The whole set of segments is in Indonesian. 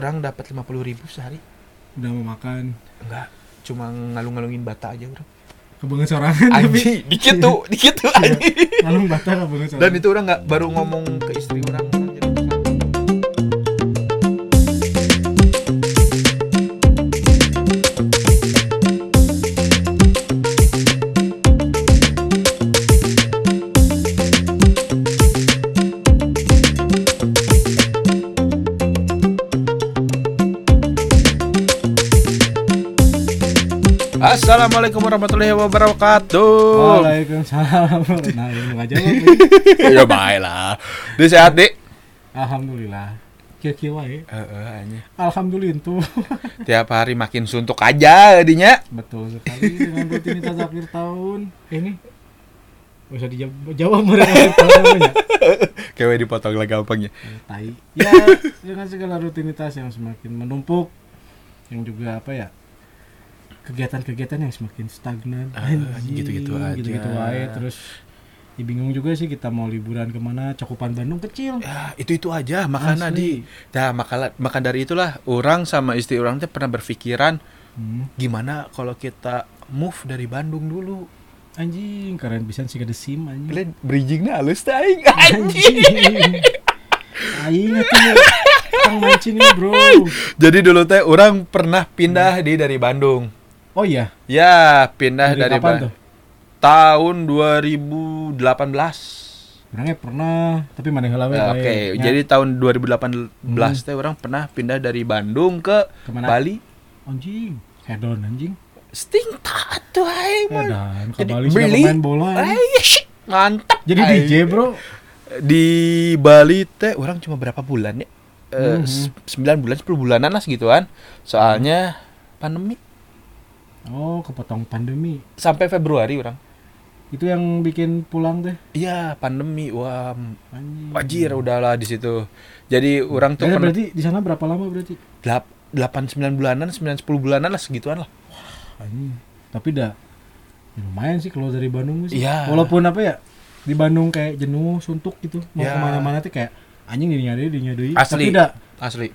orang dapat 50.000 ribu sehari. Udah mau makan. Enggak cuma ngalung-ngalungin bata aja orang. Kebangan sorangan tapi anjing dikit tuh dikit tuh anjing. ngalung bata kebangan sorangan. dan itu orang nggak baru ngomong ke istri orang Assalamualaikum warahmatullahi wabarakatuh. Waalaikumsalam nah ini nih. ya baiklah. Dia sehat, Dik? alhamdulillah kira-kira wae Heeh, anjing. alhamdulillah tuh Tiap hari makin suntuk aja dinya. betul sekali dengan rutinitas akhir tahun Eh, ini usah dijawab jawab mereka ya Kayak dipotong lah gampangnya. Eh, tai ya dengan segala rutinitas yang semakin menumpuk yang juga apa ya kegiatan-kegiatan yang semakin stagnan Anjing, gitu-gitu aja. gitu-gitu wae terus ya bingung juga sih kita mau liburan ke mana cakupan Bandung kecil Ya, itu-itu aja makanya Asli. di. Nah, maka maka dari itulah orang sama istri orang tuh pernah berpikiran Hmm. gimana kalau kita move dari Bandung dulu. anjing keren bisa sih ada sim anjing Kalian bridgingnya halus taing. anjing aing atuh kang mancing bro Jadi dulu teh orang pernah pindah di dari Bandung. Oh iya Ya, pindah dari, kapan Ba- tuh tahun 2018. orangnya pernah tapi mana heula we Nah, Oke, bae. Nya, jadi tahun 2018 teh orang pernah pindah dari Bandung ke Ke mana? Bali. anjing hedon anjing Sting tak tuh mah. Edan, ke Jadi Bali beli. main bola. anjing. Aish, mantap. Jadi Aing. DJ bro. Di Bali teh orang cuma berapa bulan ya? Mhm. s- 9 bulan, 10 bulanan lah segituan. Soalnya pandemi Oh, kepotong pandemi. sampai Februari orang. Itu yang bikin pulang teh. Iya, pandemi. Wah, Anjing. wajir udahlah di situ. Jadi orang tuh Ya, pernah berarti di sana berapa lama berarti? delap- 8 9 bulanan, 9 10 bulanan lah segituan lah. Anjing. Tapi dah ya lumayan sih kalau dari Bandung sih. Iya. Walaupun apa ya di Bandung kayak jenuh, suntuk gitu. Mau Ya. ke mana-mana tuh kayak anjing dirinya deui, dirinya deui. Asli. Tapi dah Asli.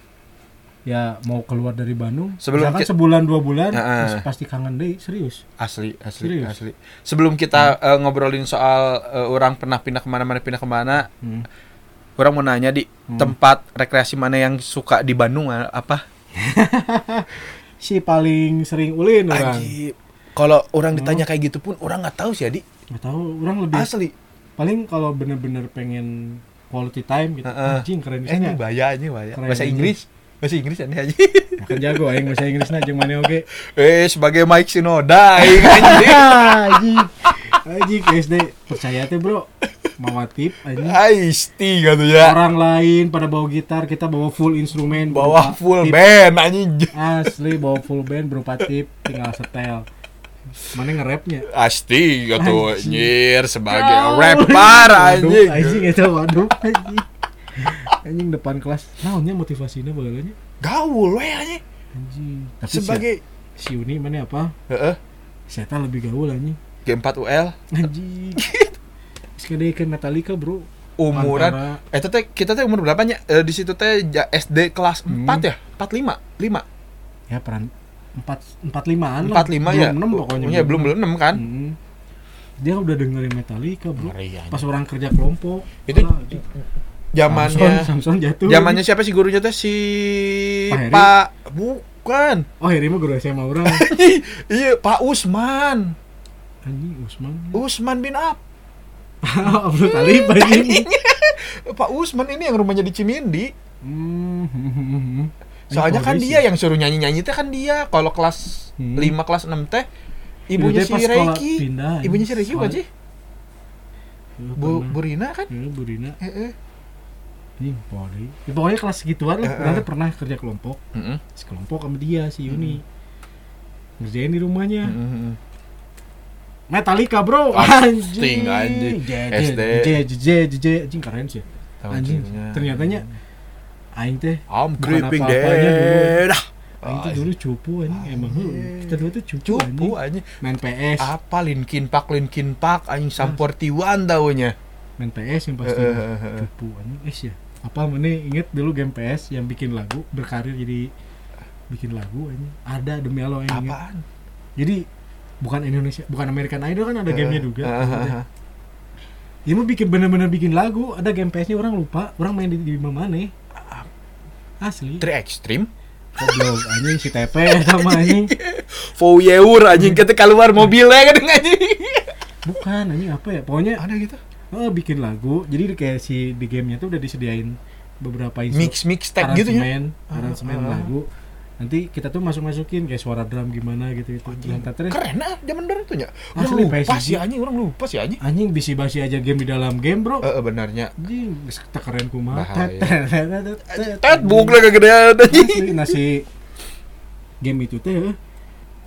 Ya mau keluar dari Bandung Sebelum misalkan ki- sebulan dua bulan masih pasti kangen deh serius Asli, asli, Serius? asli. Sebelum kita eh, ngobrolin soal eh, orang pernah pindah ke mana-mana, pindah ke mana, hmm. orang mau nanya di Hmm. tempat rekreasi mana yang suka di Bandung eh, apa? si paling sering ulin orang. Kalau orang Hmm. ditanya kayak gitu pun orang nggak tahu sih Adi. nggak tahu orang lebih Asli. paling kalau bener-bener pengen quality time gitu Heeh. anjing keren Eh ini bahaya ini bahaya. Bahasa. Inggris. Bahasa Inggris aneh aja. kan jago aing bahasa Inggrisnya jeung mana oge eh sebagai Mike Shinoda aing anjing. anjing anjing SD percaya teh bro mawa tip anjing Aisti gitu ya. orang lain pada bawa gitar kita bawa full instrumen Bawa full tip. band anjing. asli bawa full band berupa tip tinggal setel mana nge-rapnya Asti gitu anjir sebagai Kau. rapper anjing. anjing itu waduh anjing anjing depan kelas. Naonnya motivasinya bagelanya Gaul we anjing. anjing. Tapi Sebagai si, si Uni mana apa? Heeh. Saya lebih gaul anjing? G4 UL anjing. Sekedai Metallica bro. Umuran. Antara- eh teh kita teh umur berapanya Eh, di situ teh SD kelas 4 Hmm. ya? 45 5 ya peran empat empat limaan 45 ya? enam pokoknya ya belum belum 6 kan? Mm. dia udah dengerin Metallica bro. Ngeri, pas orang kerja kelompok. Itu Alah. Zamannya Samson, Samson jatuh. zamannya siapa sih gurunya teh? Si Pak Heri? Pak bukan. Oh Heri mah guru SMA orang. Iya Pak Usman. Anjing Usman. Usman bin Ab Abdul Talib anjing. Pak Usman ini yang rumahnya di Cimindi. Hmm. soalnya kan dia yang suruh nyanyi nyanyi teh kan dia. Kalau kelas Hmm. 5 kelas 6 teh ibunya si Reiki ibunya si Reiki bukan sih? Bu, Bu Rina kan? Ya, Bu Rina. Eh, eh. Anjing, poli. Ya, pokoknya kelas segituan lah. Nanti eh. pernah kerja kelompok. Mm-mm. Sekelompok sama dia si Yuni. Ngerjain di rumahnya. Mm-mm. Metallica bro. Pasti, anjing. Je- SD. je- je- je- je- je- Anjing keren sih. Anjing. Ternyatanya aing teh I'm creeping apa-apanya dead. Ah, aing tuh dulu cupu anjing emang heuh. Kita dulu tuh cupu, cupu anjing. anjing. Main PS. Apa Linkin Park Linkin Park anjing Sum 41 taunya. Main PS yang pasti. Cupu anjing. Eh ya. apa mana inget dulu game PS yang bikin lagu berkarir jadi bikin lagu ini ada demi Allah yang inget. Apaan? jadi bukan Indonesia bukan American Idol kan ada gamenya juga. eh, eh. dia mau bikin bener-bener bikin lagu ada game PS nya orang lupa. Orang main di, di mana? Asli. Tri Extreme? Goblok anjing si TP sama anjing. Foyeur anjing. Kita keluar mobilnya kan anjing. Bukan anjing apa ya? Pokoknya ada gitu oh, bikin lagu jadi kayak si di gamenya tuh udah disediain beberapa instru- mix mix tape gitu ya aransemen Ah, ah. lagu nanti kita tuh masuk masukin kayak suara drum gimana gitu itu Anjing. Nah, terus keren ah zaman dulu tuh ya Asli, orang lupa PS1. sih anjing orang lupa sih anjing anjing bisi basi aja game di dalam game bro eh eh, benarnya anjing keren kumaha. Tet, buk lah kegedean anjing Asli, nasi game itu teh eh.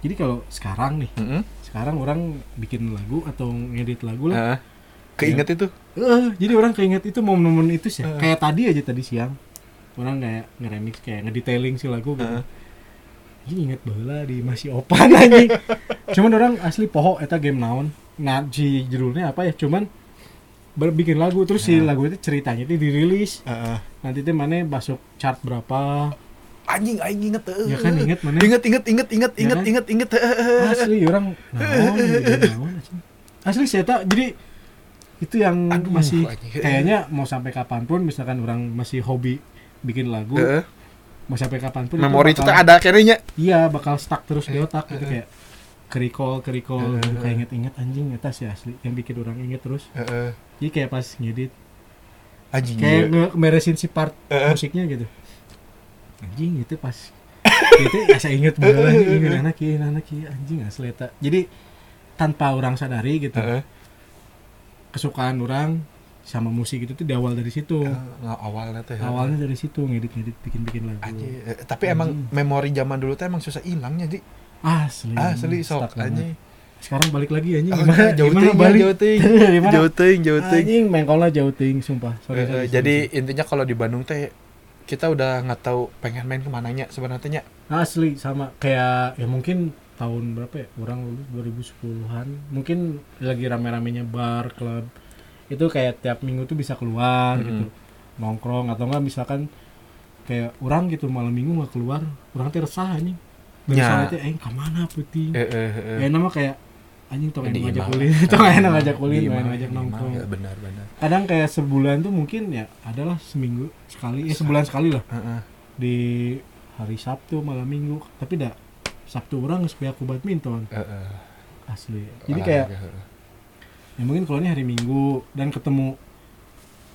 jadi kalau sekarang nih Heeh. sekarang orang bikin lagu atau ngedit lagu lah Heeh. Keinget itu Eh, jadi orang keinget itu momen-momen itu sih Eh. kayak tadi aja tadi siang orang kayak ngeremix kayak ngedetailing si lagu gitu Heeh. ini inget baheula di masih opan anjing cuman orang asli poho eta game naon nah si judulnya apa ya cuman bikin lagu terus si lagu itu ceritanya itu dirilis Heeh. nanti teh mana masuk chart berapa anjing aing inget eh. ya kan inget mana inget inget inget inget Ya inget kan? inget inget eh, eh, eh. asli orang naon naon asli. asli saya tak jadi itu yang Aduh, masih anjing. kayaknya mau sampai kapan pun misalkan orang masih hobi bikin lagu Heeh. mau sampai kapan pun memori itu bakal- teh ada akhirnya iya bakal stuck terus di otak gitu eh, kayak kerikol kerikol gitu, eh, kayak inget-inget anjing eta sih asli yang bikin orang inget terus Heeh. jadi kayak pas ngedit anjing kayak iya. nge- ngeberesin si part eh. musiknya gitu anjing itu pas itu asa inget banget inget anak kieu anak kieu anjing asli eta jadi tanpa orang sadari gitu Heeh. Kesukaan orang sama musik itu tuh di awal dari situ. Nggak awalnya teh awalnya dari situ ngedit ngedit bikin bikin lagu. Anjing. Eh, tapi emang Anjing. memori zaman dulu teh emang susah hilangnya di asli asli sok anjing. Sekarang balik lagi anjing. Oh, gimana? jauh gimana ting balik? jauh ting. Jauh ting jauh ting. Anjing mengkolnya jauh ting sumpah. Sorry, Eh, sorry, eh, sorry, jadi sorry. intinya kalau di Bandung teh kita udah nggak tahu pengen main ke mananya sebenarnya. Asli sama. Kayak ya mungkin tahun berapa ya? Orang lulus 2010-an mungkin lagi rame-ramenya bar klub. Itu kayak tiap minggu tuh bisa keluar Mhm. gitu. Nongkrong atau enggak misalkan kayak orang gitu malam minggu nggak keluar orang tuh resah anjing. Dari Ya. teh eh ke mana putih? Eh, eh, eh. ya nama kayak anjing tong Di ngajak kulin tong enak ngajak kulin Di imah, ngajak nongkrong. Ya, benar benar. Kadang kayak sebulan tuh mungkin ya adalah seminggu sekali ya sebulan sekali lah. Heeh. di hari Sabtu malam Minggu tapi dah Sabtu orang supaya aku badminton Eh, eh. asli jadi kayak ya mungkin kalau ini hari Minggu dan ketemu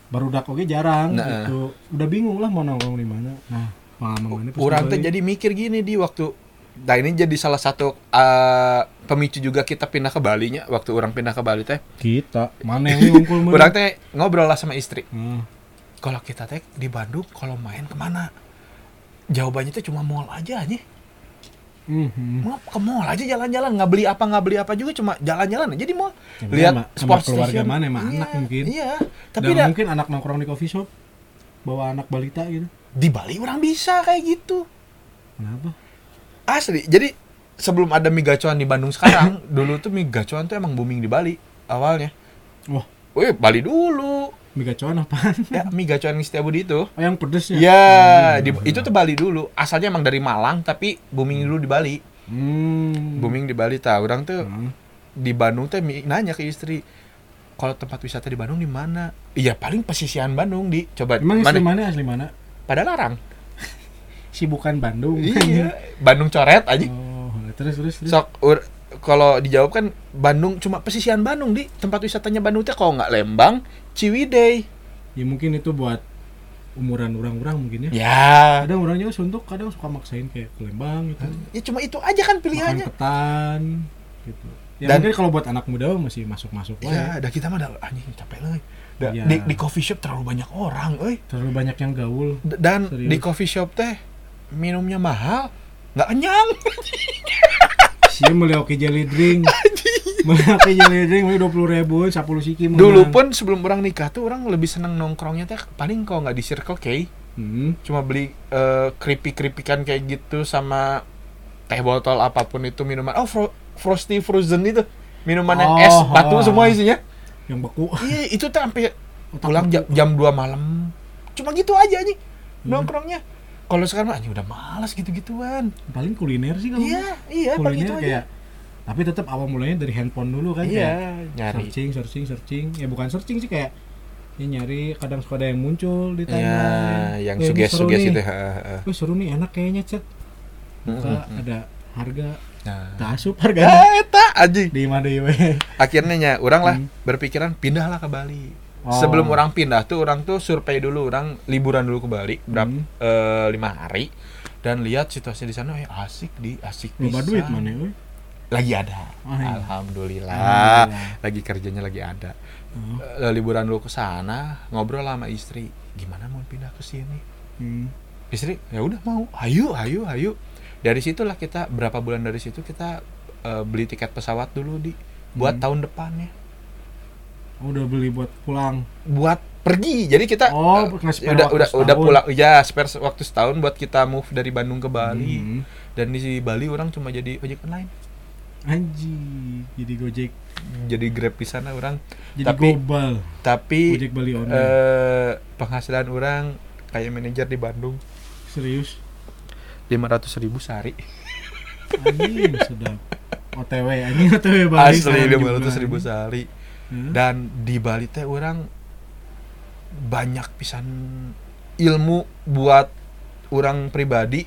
baru dak oke jarang Nah. gitu udah bingung lah mau nongkrong di mana nah pengalaman pas Orang tuh kembali. jadi mikir gini di waktu Nah ini jadi salah satu eh, pemicu juga kita pindah ke Bali nya waktu orang pindah ke Bali teh. kita mana yang ngumpul mana Orang teh ngobrol lah sama istri. Hmm. Kalau kita teh di Bandung kalau main ke mana? Jawabannya tuh cuma mall aja aja. Mhm. Mau ke mall aja jalan-jalan nggak beli apa nggak beli apa juga cuma jalan-jalan aja di mall. Ya, Lihat sama- sama sports keluarga station. mana, sama Iya, anak mungkin. Iya. Tapi Dan mungkin anak nongkrong di coffee shop bawa anak balita gitu di Bali orang bisa kayak gitu. kenapa Asli. Jadi sebelum ada mie gacoan di Bandung sekarang, dulu tuh mie gacoan tuh emang booming di Bali awalnya. wah Wih, Bali dulu. Mie gacoan apaan Ya, mie gacoan Setiabudi itu. oh yang pedes ya Hmm, di, itu tuh Bali dulu. Asalnya emang dari Malang, tapi booming dulu di Bali. hmm. Booming di Bali tahu. Orang tuh Hmm. di Bandung tuh nanya ke istri, kalau tempat wisata di Bandung di mana? Iya, paling pesisian Bandung di. Coba emang mana? asli mana asli mana Pada larang. si bukan Bandung iya, Bandung coret aja. oh terus terus terus Sok kalau dijawab kan Bandung cuma pesisian Bandung di tempat wisatanya Bandung teh kalau nggak Lembang, Ciwidey. ya mungkin itu buat umuran orang-orang mungkin ya Ya. kadang orangnya suntuk kadang suka maksain kayak ke Lembang gitu Ya cuma itu aja kan makan pilihannya. ketan gitu ya Dan- mungkin kalau buat anak muda masih masuk-masuk ya. Ya, dah kita mah dah anjing capek lah. Da- Iya. Di, di coffee shop terlalu banyak orang, euy. terlalu banyak yang gaul D- Dan Serius. di coffee shop teh minumnya mahal, nggak kenyang. sih beli oke jelly drink oke jelly drink dua puluh ribu sepuluh siki menang. Dulu pun sebelum orang nikah tuh orang lebih seneng nongkrongnya teh paling kalau nggak di Circle K, hmm. cuma beli eh, keripik-keripikan kayak gitu sama teh botol apa pun itu minuman. Oh, fro- frosty frozen itu. Minuman yang Oh, es batu oh. semua isinya. yang beku Iya, itu tuh sampai pulang jam, jam 2 malam cuma gitu aja anjing Hmm. nongkrongnya kalau sekarang anjing udah malas gitu-gituan paling kuliner sih kalau iya iya paling kuliner gitu aja kayak tapi tetap awal mulanya dari handphone dulu kan iya nyari searching searching searching ya bukan searching sih kayak ya nyari kadang suka ada yang muncul di Iya, timeline yang Eh, suges suges nih. gitu. ha, ha. Seru nih enak kayaknya chat buka Mm-mm. ada harga Nah. tak asup harganya Ah, eta anjing. di mana ya Akhirnya nya orang lah Hmm. berpikiran pindahlah ke Bali. Oh. Sebelum orang pindah tuh orang tuh survei dulu orang liburan dulu ke Bali berapa Hmm. eh, lima hari dan lihat situasi di sana eh asik di asik loba pisan. duit mana weh lagi ada Oh, iya. alhamdulillah. Alhamdulillah. lagi kerjanya lagi ada Oh. Eh, liburan dulu ke sana ngobrol sama istri gimana mau pindah ke sini Hmm. istri ya udah mau ayo ayo ayo dari situlah kita berapa bulan dari situ kita eh, beli tiket pesawat dulu di buat Hmm. tahun depannya Oh, udah beli buat pulang buat pergi jadi kita Oh, nge-spare udah waktu udah udah setahun. pulang ya spare waktu setahun buat kita move dari Bandung ke Bali Hmm. dan di Bali orang cuma jadi ojek online anjing jadi gojek. Jadi grab di sana orang. Jadi Tapi- global. tapi gojek Bali online. eh penghasilan orang kayak manajer di Bandung. Serius? 500.000 ribu sehari. Anjing sedap. OTW anjing OTW Bali asli lima ratus ribu sehari. Hah? dan di Bali teh orang banyak pisan ilmu buat orang pribadi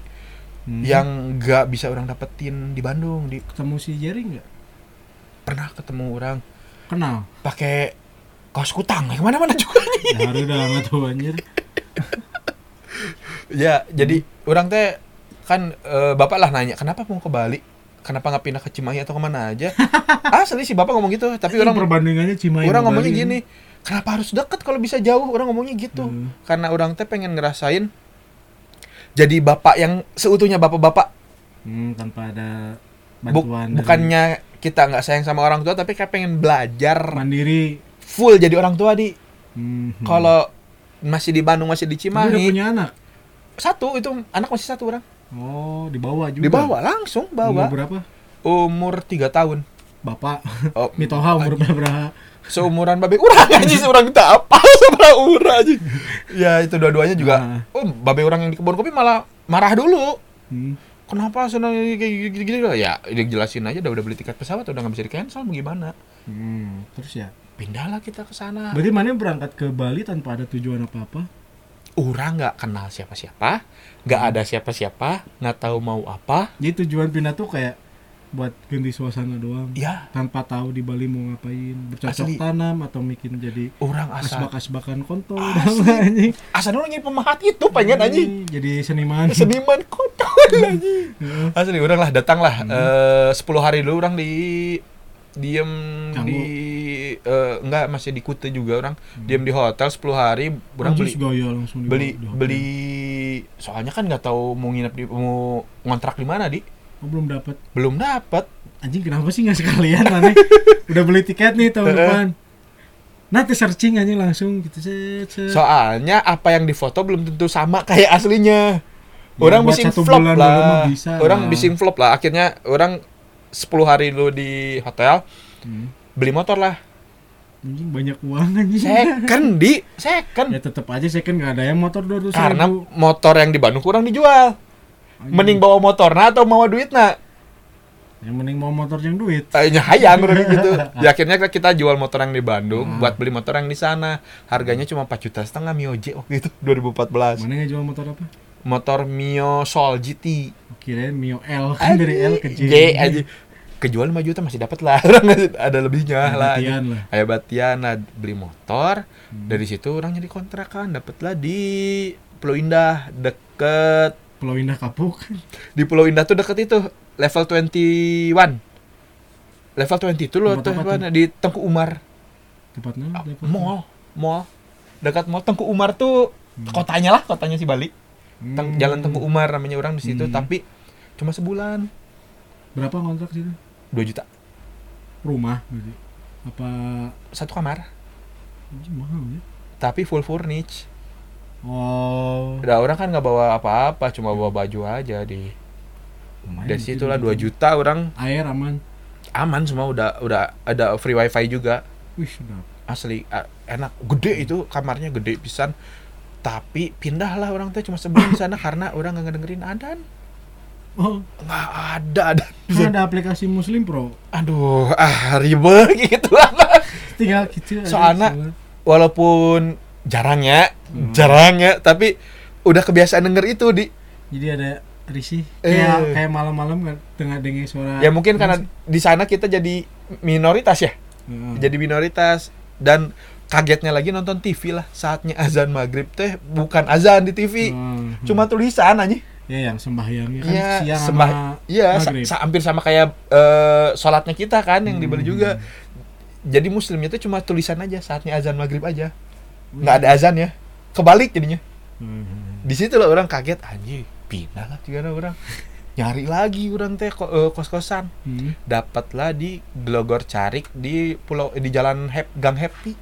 Hmm. yang gak bisa orang dapetin di Bandung di ketemu si Jerry nggak? Pernah ketemu orang. Kenal? Pakai kaos kutang yang mana mana juga. Ya hari udah nggak tahu anjir. Ya jadi orang teh kan eh, bapak lah nanya kenapa mau ke Bali? Kenapa nggak pindah ke Cimahi atau ke mana aja? Asli sih bapak ngomong gitu tapi orang perbandingannya Cimahi orang ngomongnya gini kenapa harus deket kalau bisa jauh? Orang ngomongnya gitu. Hmm. karena orang teh pengen ngerasain jadi bapak yang seutuhnya bapak-bapak. Hmm, tanpa ada bantuan dari bukannya kita nggak sayang sama orang tua tapi kayak pengen belajar. Mandiri. Full jadi orang tua di. Hmm. kalau masih di Bandung masih di Tapi udah Cimahi punya anak? Satu itu anak masih satu orang. Oh dibawa juga? Dibawa langsung umur bawa berapa? Umur tiga tahun. Bapak. Oh, Mitoha umur berapa seumuran babe urang aja seorang tak apa sama urang aja ya itu dua-duanya juga Ah. oh babe orang yang di kebun kopi malah marah dulu Hmm. kenapa senang kayak gitu-gitu ya dijelasin aja udah udah beli tiket pesawat udah nggak bisa di cancel gimana Hmm. terus ya pindahlah kita ke sana berarti mana berangkat ke Bali tanpa ada tujuan apa apa orang nggak kenal siapa-siapa nggak Hmm. ada siapa-siapa nggak tahu mau apa jadi tujuan pindah tuh kayak buat ganti suasana doang ya tanpa tahu di Bali mau ngapain bercocok Asli. tanam atau bikin jadi orang asa asbak-asbakan kontol Asli. anjing asa dulu nyari pemahat itu pengen aja jadi seniman seniman kontol Heeh. asli orang lah datang lah Hmm. eh, 10 hari dulu orang di diem Canggu. di eh, enggak masih di Kute juga orang Hmm. diem di hotel 10 hari orang Anjing, beli gaya langsung dibawa beli di hotel. beli soalnya kan nggak tahu mau nginep di mau ngontrak di mana di oh, belum dapat belum dapat anjing kenapa sih nggak sekalian mana udah beli tiket nih tahun depan. Nanti searching anjing langsung gitu. Set, set. soalnya apa yang difoto belum tentu sama kayak aslinya. Ya, orang bising mah lah. bisa orang lah. bising vlog lah. Akhirnya orang 10 hari dulu di hotel Hmm. beli motor lah. Anjing banyak uang anjing. Second di. Second. Ya tetap aja second nggak ada yang motor dua ratus karena ribu motor yang di Bandung kurang dijual. Mending bawa motor nah atau bawa duit nah yang mending mau motor yang duit. Kayaknya hayang gitu. Ya akhirnya kita jual motor yang di Bandung Hmm. buat beli motor yang di sana. Harganya cuma 4 juta setengah Mio J waktu itu 2014 mana yang jual motor apa? Motor Mio Soul GT kirain Mio L kan dari L ke J. J aja kejual 5 juta masih dapat lah. Orang ada lebihnya Nah, lah. latihan lah. Ayah Batian lah. Beli motor Hmm. dari situ orang jadi kontrakan dapatlah di Pulau Indah deket Pulau Indah kapuk. Di Pulau Indah tuh deket itu level 21 level 20 itu loh tuh? di Tengku Umar. Tempatnya Ah, mall mall. Dekat mall. Tengku Umar tuh Hmm. kotanya lah kotanya si Bali. Hmm. Teng- Jalan Tengku Umar namanya orang di situ Hmm. tapi cuma sebulan. Berapa kontrak situ 2 juta. Rumah berarti? Apa satu kamar. Mahal ya. Tapi full furnish oh. Udah orang kan nggak bawa apa-apa cuma bawa baju aja di lumayan dari sih, situlah 2 dua juta orang. Air aman. Aman semua udah udah ada free wifi juga. Wih sedap. Asli enak. Gede itu kamarnya gede pisan. Tapi pindahlah orang teh cuma sebulan di sana karena orang nggak ngedengerin adan Oh, nggak ada adan kan ada aplikasi Muslim Pro. aduh ah ribet gitu. Tinggal gitu. Soalnya- walaupun jarang ya Hmm. jarang ya tapi udah kebiasaan denger itu di jadi ada risih. Eh. Kayak kayak malam-malam kan dengar dengar suara. ya mungkin karena di sana kita jadi minoritas ya Heeh. jadi minoritas dan kagetnya lagi nonton TV lah saatnya azan maghrib teh bukan azan di TV Hmm. cuma tulisan aja ya yang sembahyangnya kan Iya, siang sembah- sama Iya, sa- hampir sama kayak eh, sholatnya kita kan yang Hmm. juga. Jadi muslimnya itu cuma tulisan aja saatnya azan maghrib aja, nggak ada azan ya. Kebalik jadinya. Hmm. Di situ lah orang kaget anjing, pindah lah juga orang. Nyari lagi orang teh eh, kos-kosan. Hmm. Dapatlah di Glogor Carik di pulau di jalan Hep, Gang Happy.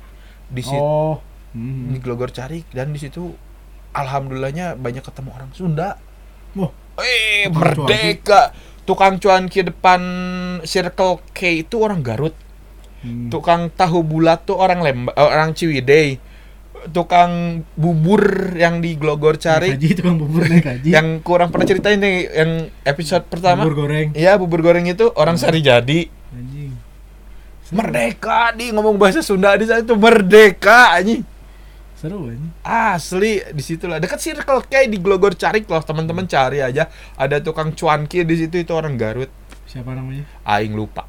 Di situ Oh. di Hmm. Glogor Carik dan di situ alhamdulillahnya banyak ketemu orang Sunda. Wah, Eh, Tukang merdeka. Tukang cuanki depan Circle K itu orang Garut. Hmm. Tukang tahu bulat tuh orang Lemba, eh, orang Ciwidey. Tukang bubur yang di Glogor Cari Kaji tukang bubur naik kaji. yang kurang pernah ceritain nih yang episode pertama. bubur goreng. Iya, bubur goreng itu orang Sari Jadi. Anjing. Merdeka di ngomong bahasa Sunda di sana itu merdeka anjing. Seru anjing. Asli di situ lah dekat Circle K di Glogor Cari loh teman-teman cari aja ada tukang cuanki di situ itu orang Garut Siapa namanya? aing lupa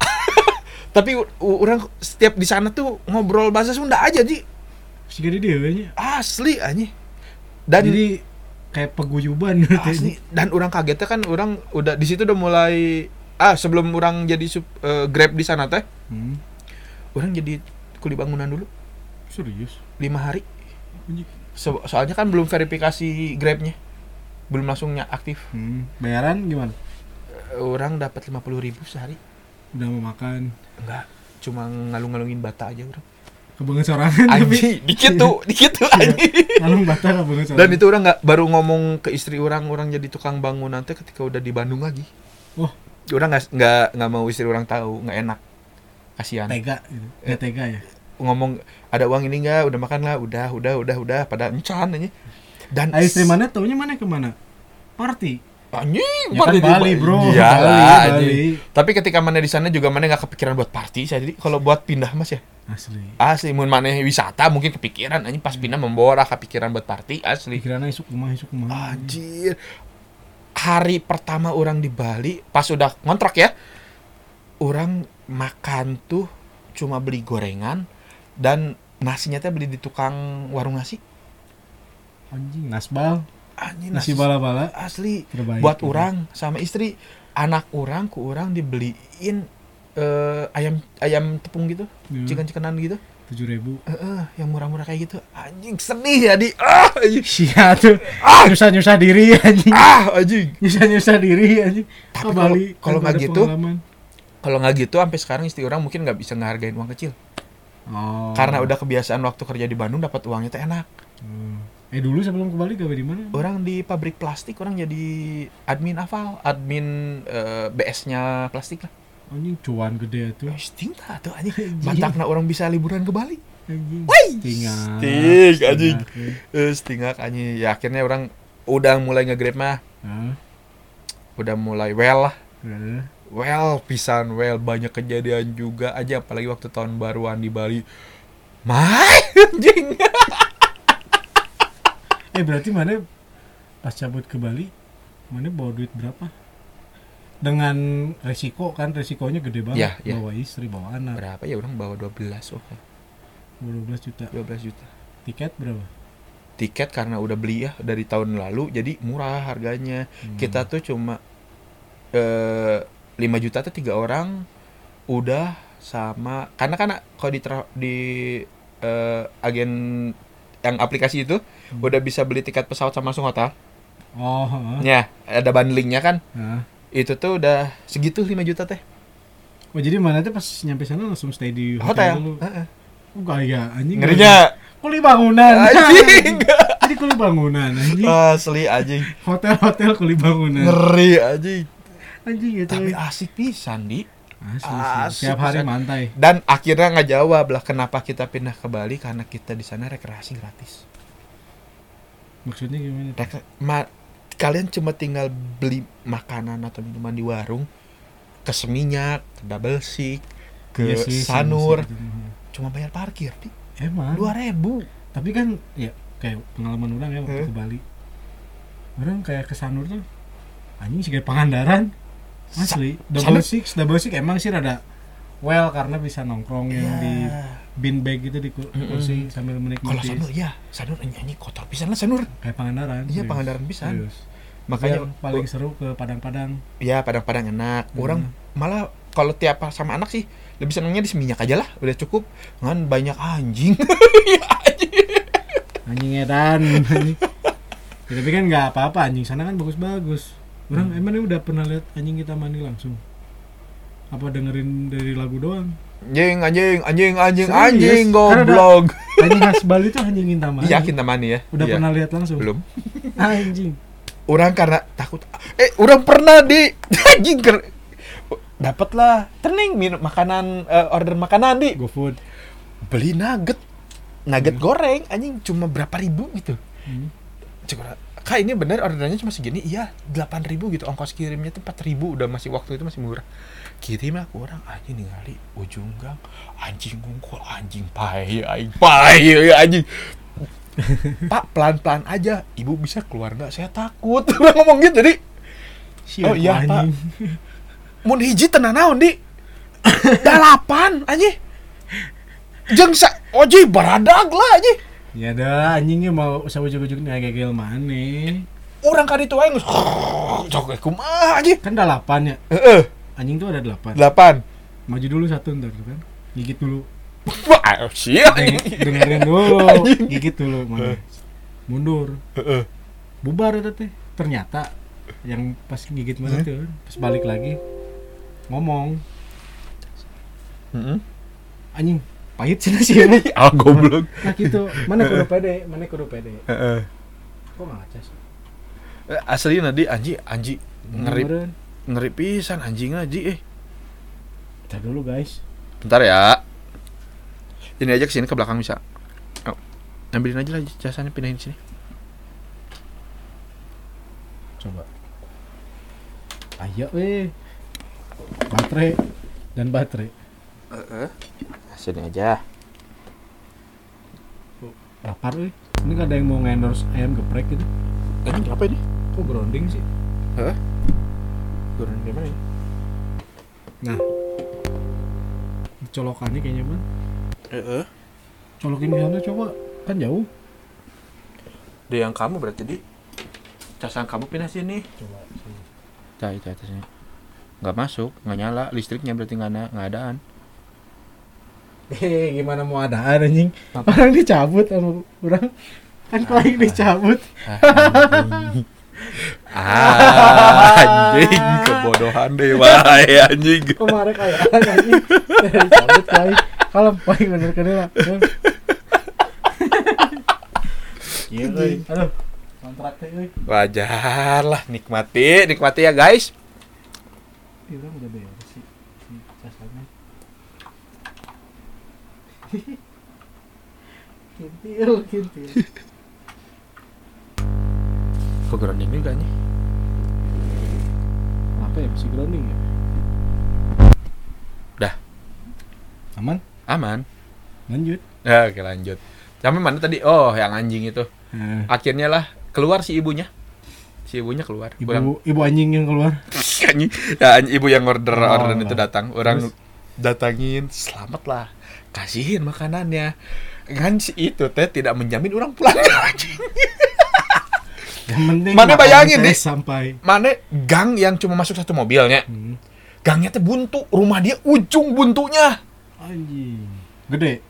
tapi orang setiap di sana tuh ngobrol bahasa Sunda aja ji Si gede dia kayaknya. asli anjing dan Jadi kayak peguyuban gitu. asli dan orang kagetnya kan orang udah di situ udah mulai ah sebelum orang jadi sup, eh, grab di sana teh Hmm. orang jadi kuli bangunan dulu Serius. lima hari. So- soalnya kan belum verifikasi grabnya belum langsungnya aktif Hmm. Bayaran gimana? Eh, orang dapat lima puluh ribu sehari Udah mau makan. enggak cuma ngalung-ngalungin bata aja orang Kebangun sorangan tapi anjing dikit tuh dikit tuh anjing ngalung bata kebangun sorangan. Dan itu orang nggak baru ngomong ke istri orang, orang jadi tukang bangunan teh ketika udah di Bandung lagi. Wah. Orang nggak nggak nggak mau istri orang tahu, nggak enak. Kasihan. tega gitu. Nggak tega ya. Ngomong ada uang ini nggak, udah makan lah, udah, udah, udah, udah, pada encan aja. Dan istri mana taunya mana ke mana? Party. Anjing, Ya kan party Bali, Ba- bro. Iya Bali, lah, Bali. anjing. Tapi ketika mana di sana juga mana nggak kepikiran buat party, saya jadi kalau buat pindah mas ya. Asli. Asli, mun mana wisata mungkin kepikiran, anjing pas pindah membawa kepikiran buat party, asli. Pikirannya isuk rumah isuk rumah. Anjir. Hari pertama orang di Bali, pas udah ngontrak ya, orang makan tuh cuma beli gorengan dan nasinya teh beli di tukang warung nasi. Anjing nasbal. Anjir Nasi bala-bala asli terbaik. buat gitu. orang sama istri. Anak orang ku orang dibeliin eh, ayam ayam tepung gitu, Hmm. chicken-chickenan gitu. tujuh ribu. Eh, eh, yang murah-murah kayak gitu. Anjing sedih ya di. Ah, anjing. Sia tuh. Nyusah nyusah diri anjing. Ah, anjing. Nyusah nyusah diri anjing. Tapi kalau- kalau tanpa nggak gitu. Kalau nggak gitu sampai sekarang istri orang mungkin nggak bisa ngehargain uang kecil. Oh. Karena udah kebiasaan waktu kerja di Bandung dapat uangnya tuh enak. Hmm. Eh dulu sebelum ke Bali gawe di mana? Orang di pabrik plastik orang jadi admin aval, admin eh, BS-nya plastik lah. Anjing cuan gede tuh. Eh, Sting lah tuh anjing. Mantakna orang bisa liburan ke Bali. Anjing. Wih, Tinggal. sting, anjing. Eh, stingak anjing. Ya akhirnya orang udah mulai nge-grab mah. Hah? Udah mulai well lah. Eh. Well, pisan well banyak kejadian juga aja apalagi waktu tahun baruan di Bali. Mai anjing. Eh berarti mana pas cabut ke Bali, mana bawa duit berapa? Dengan resiko kan resikonya gede banget. Iya, iya. Bawa istri, bawa anak. Berapa ya orang bawa 12 oh. Bawa 12 juta. 12 juta. Tiket berapa? tiket karena udah beli ya dari tahun lalu jadi murah harganya Hmm. kita tuh cuma eh 5 juta tuh tiga orang udah sama karena kan kalau di di eh, agen yang aplikasi itu Hmm. udah bisa beli tiket pesawat sama langsung hotel Oh, ya ada bundlingnya kan itu tuh udah segitu 5 juta teh Oh jadi mana tuh pas nyampe sana langsung stay di hotel, hotel dulu. Heeh. Oh gaya anjing. ngerinya Kuli bangunan. anjing jadi kuli bangunan anjing. asli anjing Hotel-hotel kuli bangunan. ngeri anjing Anjing gitu. tapi asik pisan di Asli, asik sih. Tiap hari mantai. dan akhirnya nggak jawab lah kenapa kita pindah ke Bali karena kita di sana rekreasi gratis Maksudnya gimana? Rek- ma- kalian cuma tinggal beli makanan atau minuman di warung ke seminyak ke double sik ke Iya sih, sanur sih, cuma bayar parkir di Emang. dua ribu Tapi kan ya kayak pengalaman orang ya waktu Eh. ke Bali. Orang kayak ke Sanur tuh anjing sih kayak Pangandaran. Asli, double six, double six emang sih rada well karena bisa nongkrong yang Iya. di bin bag gitu di kursi sambil kalau menikmati sanur ya sanur nyanyi kotor pisan lah sanur kayak Pangandaran. iya serius. pangandaran pisan Serius. makanya Yang paling seru ke Padang-Padang. ya padang-padang enak Hmm. orang malah kalau tiap sama anak sih lebih senangnya di seminyak aja lah udah cukup kan banyak anjing Anjing edan. anjing. Ya, tapi kan nggak apa-apa anjing sana kan bagus-bagus. Orang Hmm. emang ini udah pernah lihat anjing kita mandi langsung. Apa dengerin dari lagu doang? anjing anjing anjing anjing Serius? anjing goblok Anjing khas Bali tuh anjing minta mandi. yakin temani ya Udah Iya. pernah lihat langsung? belum Anjing. orang karena takut eh orang pernah di anjing ker dapat lah tening minum makanan eh, order makanan di GoFood. beli nugget nugget goreng anjing cuma berapa ribu gitu Hmm. Cuma, kak ini bener orderannya cuma segini? Iya 8000 ribu gitu. Ongkos kirimnya tuh 4000 ribu. Udah masih waktu itu masih murah. Kirim aku orang anjing ningali ujung gang. Anjing ngungkul anjing pae anjing pae anjing. Pak pelan pelan aja. Ibu bisa keluar nggak? Saya takut. Udah ngomong gitu jadi Siapa Oh, iya, Pak. mun hiji tenan naon di dalapan anjing. Jeng sa oji baradag lah anjing Ya dah anjingnya mau usah ujuk-ujuk nih agak mana? orang kan itu aing cok kumaha anjing Kan delapan ya. heeh Anjing tuh ada delapan. delapan Maju dulu satu ntar tuh kan. Gigit dulu. Wah, siap Deng- dengerin dulu. Gigit dulu mana. Mundur. Heeh. Bubar itu teh. Ternyata yang pas gigit mana tuh pas balik lagi ngomong anjing pahit sih nasi ini Ah goblok. nah gitu mana kudu pede mana kudu pede Heeh. kok nggak ngacas Eh, Asli nadi anji anji ngeri ngeri pisan anjing aji eh. Bentar dulu guys Bentar ya. Ini aja ke sini ke belakang bisa. Oh. Ambilin aja lah jasanya pindahin sini. coba ayo eh baterai dan baterai Heeh. Sini aja. lapar eh ini gak ada yang mau ngendorse ayam geprek gitu Ini apa ini? kok branding sih Hah? Turun di mana ini? nah colokannya kayaknya man Heeh. colokin di sana coba kan jauh Dia yang kamu berarti di casan kamu pindah sini. coba sini. Nah, itu atasnya. Nggak masuk, nggak nyala, listriknya berarti nggak ada, nggak adaan. Eh, gimana mau ada anjing? Orang dicabut sama orang. Kan kau yang dicabut. Ah, anjing kebodohan deh, wae anjing. Kemarin kayak anjing. dicabut kali. Kalau paling bener kan lah. Iya. Aduh. Euy. Wajar lah, nikmati, nikmati ya guys. Orang udah beres sih. Si casannya. Kintil, kintil. Kok grounding juga nih? Apa ya? Masih grounding ya? Dah. Aman? Aman. Lanjut. Ya, oke lanjut. Sampai mana tadi? Oh, yang anjing itu. Nah, Akhirnya lah keluar si ibunya. Si ibunya keluar. Orang- ibu ibu anjing yang keluar. Anjing. ya, ibu yang order Oh, order itu datang. Orang Terus? datangin, selamat lah. Kasihin makanannya. Kan si itu teh tidak menjamin orang pulang anjing. Yang penting Mana bayangin, Di? sampai. Mana gang yang cuma masuk satu mobilnya. Hmm. Gangnya teh buntu, rumah dia ujung buntunya. Anjing. Gede.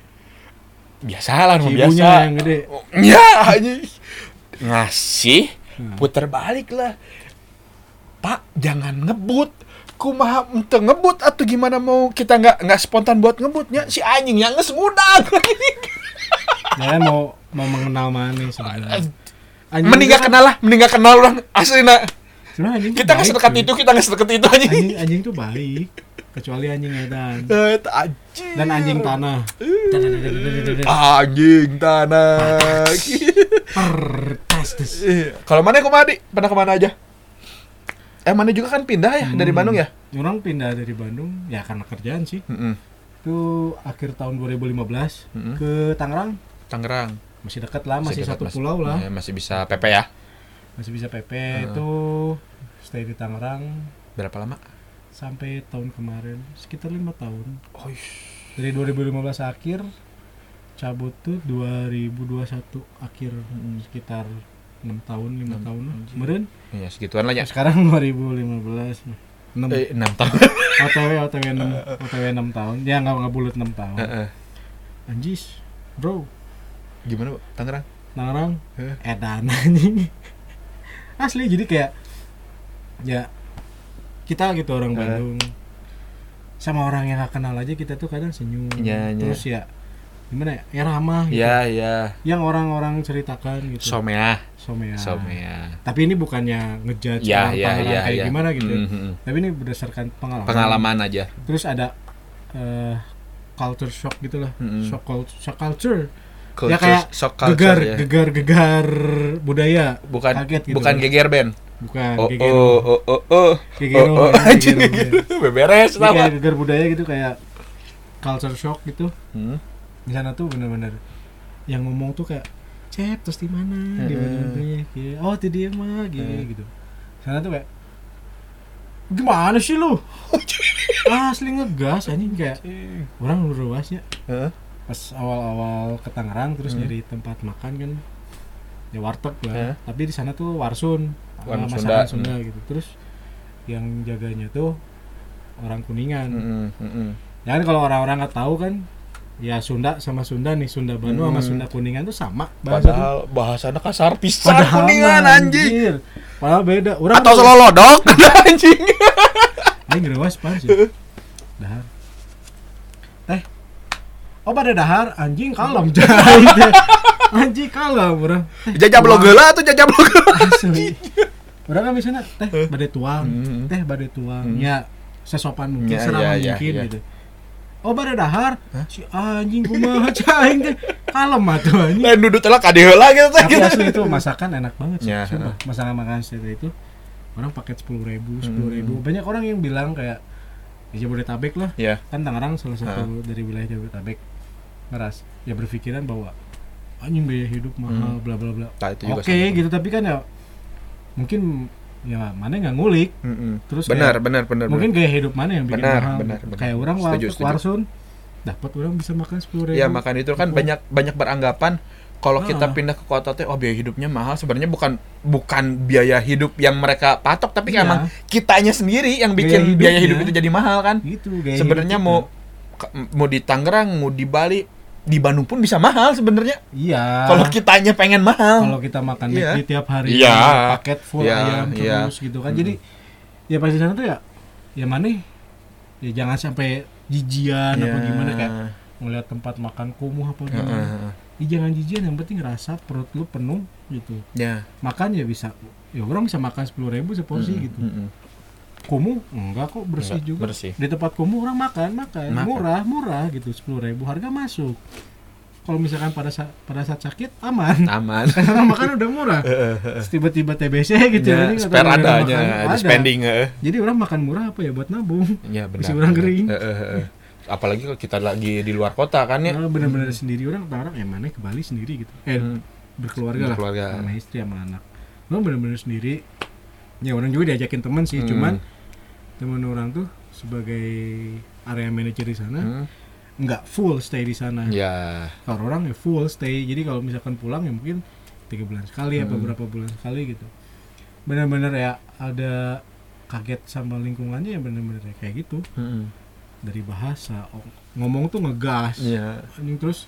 Biasa lah, Si biasa. yang gede. Ya, anjing. Ngasih, Hmm. puter balik lah. Pak, jangan ngebut. Kumaha ente ngebut atau gimana mau kita nggak nggak spontan buat ngebutnya si anjing yang ngesmudak. Saya mau mau mengenal mana sebenarnya. Anjing mending kan- kenal lah, mending nggak kenal orang asli nak. Kita nggak sedekat itu, kita nggak sedekat itu anjing. Anjing anjing tuh baik. Kecuali anjing edan. Eh, itu anjing. Dan anjing tanah. Anjing tanah. Iya. Kalau mana ke mana di? Pernah ke mana aja? Eh mana juga kan pindah ya dari Hmm. Bandung ya? Orang pindah dari Bandung ya karena kerjaan sih. Mm-mm. Itu akhir tahun 2015 Mm-mm. ke Tangerang. Tangerang. Masih dekat lah, masih, dekat, satu pulau lah. Ya, masih bisa PP ya. Masih bisa PP Heeh. itu stay di Tangerang Berapa lama? sampai tahun kemarin sekitar lima tahun. Oh, Dari 2015 akhir cabut tuh 2021 akhir Mm-mm. sekitar 6 tahun, 5 Enam, tahun lah. anjir. Kemarin iya segituan lah ya. sekarang 2015 6 Eh, 6 tahun. OTW OTW 6 OTW 6 tahun. Ya enggak enggak bulat 6 tahun. Heeh. Anjis, bro. Gimana? Tangerang? Tangerang Heeh. edan anjing. Asli jadi kayak ya kita gitu orang Eh. Bandung sama orang yang gak kenal aja kita tuh kadang senyum iya. terus ya gimana ya, ya ramah gitu. Iya, iya. yang orang-orang ceritakan gitu Somea. Somea. Somea. tapi ini bukannya ngejudge orang iya, Tangerang iya, kayak iya. gimana gitu Mhm. tapi ini berdasarkan pengalaman Pengalaman aja. terus ada eh, culture shock gitu lah Mm-mm. shock, cul- shock culture Culture, Ya, kayak shock culture gegar ya. gegar gegar budaya Bukan kaget gitu bukan kan. geger band. bukan Oh, gegero oh, oh, oh, oh. gegero Oh, oh, ya, anjing gegero, gitu. Beberes Jadi kayak tau. gegar budaya gitu kayak culture shock gitu Hmm. Di sana tuh bener-bener yang ngomong tuh kayak cep terus di mana di Heeh. mana kayak oh itu dia mah gini Heeh. gitu sana tuh kayak gimana sih lu asli ngegas anjing kayak orang luasnya Heeh. pas awal-awal ke Tangerang terus Hmm. nyari tempat makan kan ya warteg lah Heeh. tapi di sana tuh warsun Warung Sunda. masakan Sunda gitu terus yang jaganya tuh orang kuningan Mm-mm, mm-mm. Ya kan kalau orang-orang nggak tahu kan ya Sunda sama Sunda nih Sunda sama Hmm. Sunda Kuningan tuh sama bahasa. Padahal bahasanya kasar pisan Padahal kuningan mah, anjing. Padahal beda. Orang Atau selolodok anjing. Ini ngerewas pas sih. Dahar. Teh. Oh pada dahar anjing kalem jahit. anjing kalem orang. Teh, Jajah blog heula tuh jajah blog heula. Asli. Orang kan misalnya teh badai tuang, Hmm. teh badai tuang. Hmm. Ya sesopan mungkin, Ya, seramah ya, ya, mungkin ya. gitu. Oh pada dahar, Hah? si anjing kumaha caing teh kalem atuh anjing. Lain duduk telah kadi heula gitu teh. Tapi asli itu masakan enak banget sih. Ya, Sumpah. Masakan makanan sate itu orang paket sepuluh ribu, sepuluh ribu. Hmm. Banyak orang yang bilang kayak ya Jabodetabek lah. Ya. Kan Tangerang salah satu dari wilayah Jabodetabek. Ngeras ya berpikiran bahwa anjing biaya hidup mahal, Hmm. bla bla bla. Nah, juga Oke gitu tapi kan ya mungkin ya mana nggak ngulik Mm-mm. terus benar, kayak, benar, benar. mungkin gaya hidup mana yang bikin Benar, mahal benar, benar. kayak orang Setuju, setuju. warsun dapat orang bisa makan sepuluh ribu Ya makan itu kan banyak banyak beranggapan kalau kita Ah. pindah ke kota teh oh biaya hidupnya mahal sebenarnya bukan bukan biaya hidup yang mereka patok tapi Iya. emang kitanya sendiri yang bikin biaya hidupnya. hidup itu jadi mahal kan gitu sebenarnya mau kita. mau di Tangerang mau di Bali di Bandung pun bisa mahal sebenarnya iya kalau kitanya pengen mahal kalau kita makan Iya. McD tiap hari Iya. paket full Iya, ayam iya. terus gitu kan Mm. jadi ya pas di sana tuh ya ya mana ya jangan sampai jijian apa Ya. gimana kayak ngeliat tempat makan kumuh apa gimana heeh. ya jangan jijian yang penting rasa perut lu penuh gitu ya makan ya bisa ya orang bisa makan sepuluh ribu seporsi Mm-mm, gitu mm-mm. Kumuh enggak kok bersih Enggak, juga. bersih. di tempat kumuh orang makan makan, Makan. murah murah gitu sepuluh ribu. Harga masuk. Kalau misalkan pada saat pada saat sakit aman. Aman. Karena makan udah murah. Tiba-tiba TBC gitu ya, ini spare adanya makan, ada spending heeh. jadi orang makan murah apa ya? Buat nabung. Ya benar orang kering. Apalagi kalau kita lagi di luar kota kan ya. Nah, bener-bener sendiri orang orang yang mana ke Bali sendiri? gitu. Eh Hmm. berkeluarga, Berkeluarga. lah sama istri sama anak. Orang bener-bener sendiri. Ya orang juga diajakin teman sih Hmm. cuman teman orang tuh sebagai area manager di sana Hmm. nggak full stay di sana ya kalau orang ya full stay jadi kalau misalkan pulang ya mungkin tiga bulan sekali apa Hmm. berapa bulan sekali gitu bener-bener ya ada kaget sama lingkungannya ya bener-bener ya kayak gitu Mm-mm. dari bahasa ngomong tuh ngegas ya anjing terus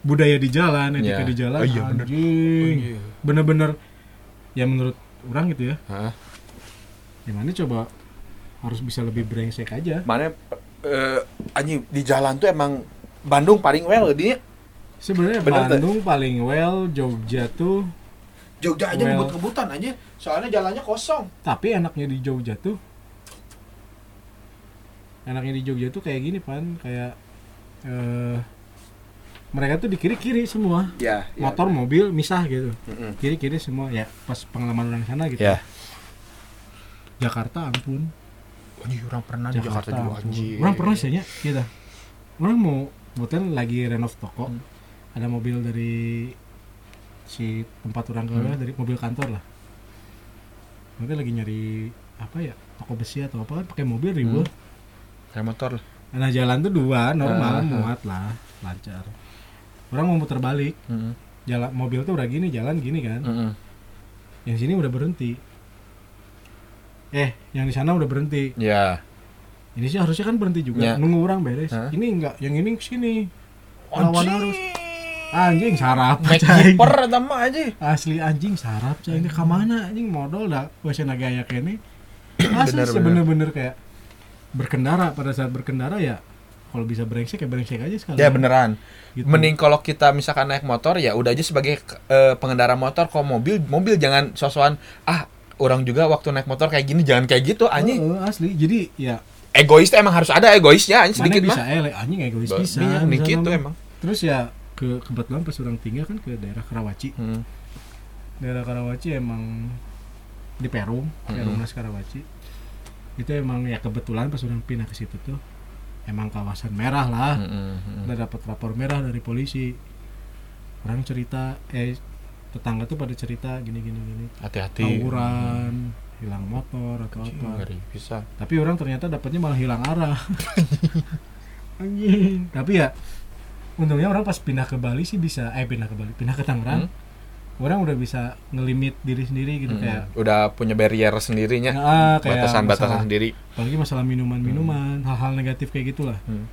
budaya di jalan etika Ya. di jalan Oh iya, bener. anjing Oh, iya. bener-bener ya menurut orang gitu ya Hah? gimana coba harus bisa lebih brengsek aja. Mana eh anjing di jalan tuh emang Bandung paling well dia sebenarnya Bener tuh. Bandung paling well Jogja tuh Jogja aja Well. ngebut-ngebutan aja soalnya jalannya kosong. Tapi enaknya di Jogja tuh enaknya di Jogja tuh kayak gini pan. Kayak eh mereka tuh di kiri kiri semua. Ya. motor mobil misah gitu. Kiri kiri semua. Ya pas pengalaman orang sana gitu. Ya. Jakarta ampun Anjir, orang pernah di Jakarta juga anjir. orang pernah sih ya kita orang mau kebetulan lagi renov toko Hmm. ada mobil dari si tempat orang kerja Hmm. dari mobil kantor lah mereka lagi nyari apa ya toko besi atau apa kan pakai mobil ribu Hmm. Kayak motor lah. nah jalan tuh dua normal Ah, ah. muat lah lancar orang mau muter balik Mm-mm. jalan mobil tuh udah gini jalan gini kan Mm-mm. yang sini udah berhenti eh yang di sana udah berhenti Ya. ini sih harusnya kan berhenti juga Ya. nunggu orang beres Hah? ini enggak yang ini sini lawan arus anjing sarap eta mah aja. asli anjing sarap cai ini ke mana anjing modal dah wes gaya kene asli Bener, sih bener-bener kayak berkendara pada saat berkendara ya kalau bisa brengsek ya brengsek aja sekali Ya beneran. Gitu. Mending kalau kita misalkan naik motor ya udah aja sebagai eh, pengendara motor kalau mobil mobil jangan sosokan ah orang juga waktu naik motor kayak gini jangan kayak gitu anjing. Heeh, asli jadi ya Egois emang harus ada egoisnya anjing sedikit bisa mah. elek anjing egois Ba- bisa iya, misalnya dikit tuh emang. terus ya ke kebetulan pas orang tinggal kan ke daerah Karawaci Hmm. daerah Karawaci emang di Perum Perumnas Karawaci itu emang ya kebetulan pas orang pindah ke situ tuh emang kawasan merah lah Mm-mm, mm-mm. udah dapat rapor merah dari polisi orang cerita eh tetangga tuh pada cerita gini gini gini Hati-hati. tawuran hilang motor atau Anjing, apa ngeri bisa. tapi orang ternyata dapatnya malah hilang arah anjing tapi ya untungnya orang pas pindah ke Bali sih bisa eh pindah ke Bali pindah ke Tangerang orang udah bisa ngelimit diri sendiri gitu Mm-mm. kayak udah punya barrier sendirinya. ah, kayak Batasan-batasan sendiri. apalagi masalah minuman-minuman hal-hal negatif kayak gitulah Hmm.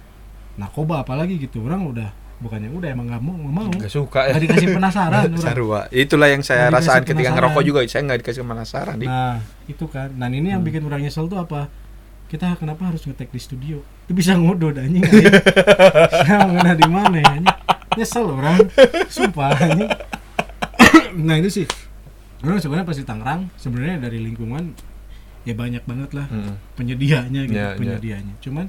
narkoba apalagi gitu orang udah bukannya udah emang nggak mau nggak mau Gak suka ya. nggak dikasih penasaran Sarua. Itulah yang saya Nggak rasain ketika ngerokok juga. Saya nggak dikasih penasaran. Dik. nah itu kan dan ini yang Hmm. bikin orang nyesel tuh apa kita kenapa harus ngetek di studio itu bisa ngudud anjing saya ngena di mana ya nyesel orang sumpah anjing nah itu sih orang sebenarnya pasti Tangerang sebenarnya dari lingkungan ya banyak banget lah Mm-mm. penyedianya gitu Ya, ya. penyedianya cuman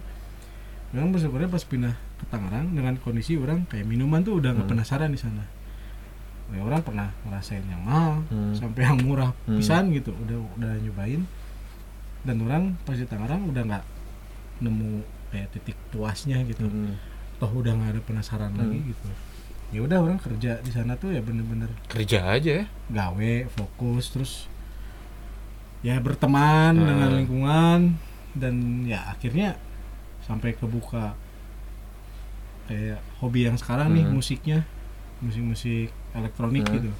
orang sebenarnya pas pindah Tangerang dengan kondisi orang kayak minuman tuh udah nggak Hmm. penasaran di sana ya orang pernah ngerasain yang mahal Hmm. sampai yang murah Hmm. pisan gitu udah udah nyobain dan orang pas di Tangerang udah nggak nemu kayak titik puasnya gitu Mm-mm. toh udah nggak ada penasaran Hmm. lagi gitu ya udah orang kerja di sana tuh ya bener-bener Kerja aja ya. gawe fokus terus ya berteman Hmm. dengan lingkungan dan ya akhirnya sampai kebuka kayak hobi yang sekarang nih Hmm. musiknya musik-musik elektronik Hmm. gitu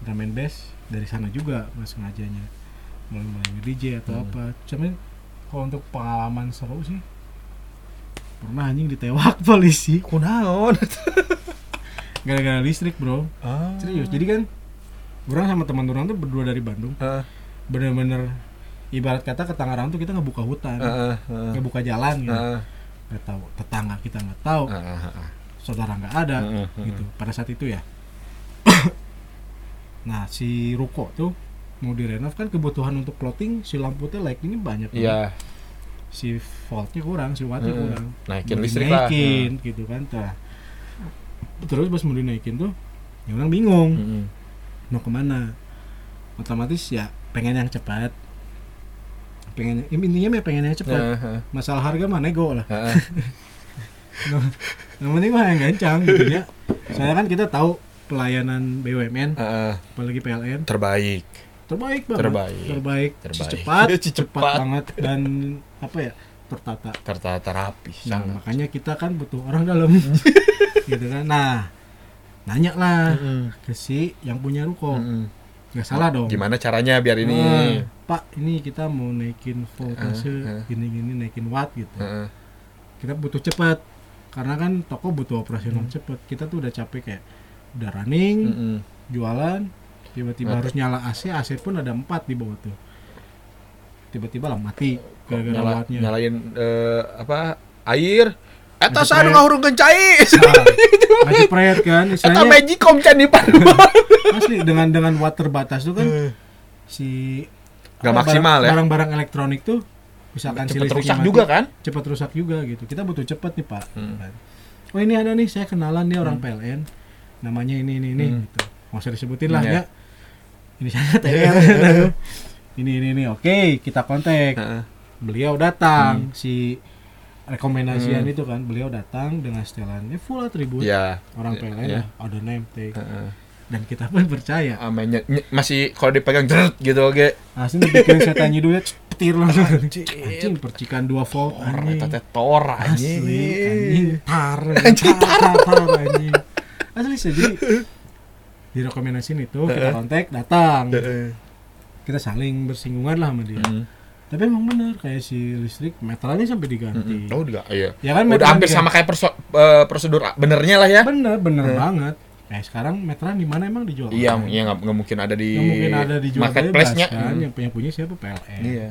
drum and bass dari sana juga nggak sengajanya mulai mulai DJ atau Hmm. apa cuman kalau untuk pengalaman seru sih pernah anjing ditewak polisi Kunaon. gara-gara listrik bro Ah. serius jadi kan orang sama teman orang tuh berdua dari Bandung Heeh. bener-bener ibarat kata ke Tangerang tuh kita ngebuka hutan Heeh, heeh. ngebuka jalan gitu Heeh. Nggak tahu tetangga kita nggak tahu Heeh, heeh. saudara nggak ada Heeh, heeh. gitu pada saat itu ya nah si ruko tuh mau direnov kan kebutuhan untuk plotting si lampu teh light ini banyak kan. Iya, si voltnya kurang si wattnya Heeh. kurang naikin listrik lah. dinaikin, gitu kan Tah. terus pas mau dinaikin tuh ya orang bingung Heeh. mau ke mana otomatis ya pengen yang cepat pengen intinya mah pengen yang cepat Heeh, masalah harga mah nego lah heeh. yang penting mah yang gancang gitu ya soalnya kan kita tahu pelayanan BUMN Heeh. apalagi PLN Terbaik. terbaik banget Terbaik. terbaik, Terbaik. cepat Cepat. cepat banget dan apa ya tertata Tertata rapi. nah sangat. makanya kita kan butuh orang dalam gitu kan nah nanya lah Heeh. ke si yang punya ruko nggak salah dong Gimana caranya biar ini? Nah, Pak, ini kita mau naikin voltase Eh, eh. gini-gini naikin watt gitu. Heeh. Kita butuh cepat. Karena kan toko butuh operasional Hmm. cepat. Kita tuh udah capek kayak udah running, Heeh. jualan, tiba-tiba Mati. harus nyala AC, AC pun ada empat di bawah tuh. Tiba-tiba lah mati gara-gara Nyala, wattnya. nyalain eh, apa? Air. Eta saya proyek. ngahurungkeun cai. Nah, masih proyek kan, Eta istilahnya magicom can di asli dengan dengan watt terbatas tuh kan si Nggak maksimal barang- ya. Barang-barang elektronik tuh misalkan si Cepet listriknya rusak mati, juga kan? cepat rusak juga gitu. Kita butuh cepat nih pak. Hmm. Kan. oh ini ada nih saya kenalan dia orang PLN namanya ini ini ini Hmm. gitu mau saya disebutin lah Iya. ya ini saya TL ini ini ini oke kita kontak Heeh. beliau datang si rekomendasian Hmm. itu kan beliau datang dengan setelannya full atribut Iya. orang Iya, PLN lah, ada name tag Heeh. Dan kita pun percaya Ah, mainnya- ny- masih kalau dipegang jeret gitu oke. asli dibikin setan nyidunya petir langsung Anjing. anjing percikan 2 volt anjing eta teh tor asli anjing. tar anjing tar tar, anjing asli sih jadi direkomendasiin itu kita kontak datang kita saling bersinggungan lah sama dia Mm. tapi emang bener kayak si listrik meterannya sampai diganti Mm-mm. Oh, udah iya. ya kan Udah hampir diganti. sama kayak perso- eh, prosedur benernya lah ya. bener bener Hmm. banget eh sekarang meteran di mana emang dijual Iya, kan? iya nggak mungkin ada di mungkin ada dijual marketplace-nya. kan Mm. yang punya punya siapa PLN Iya.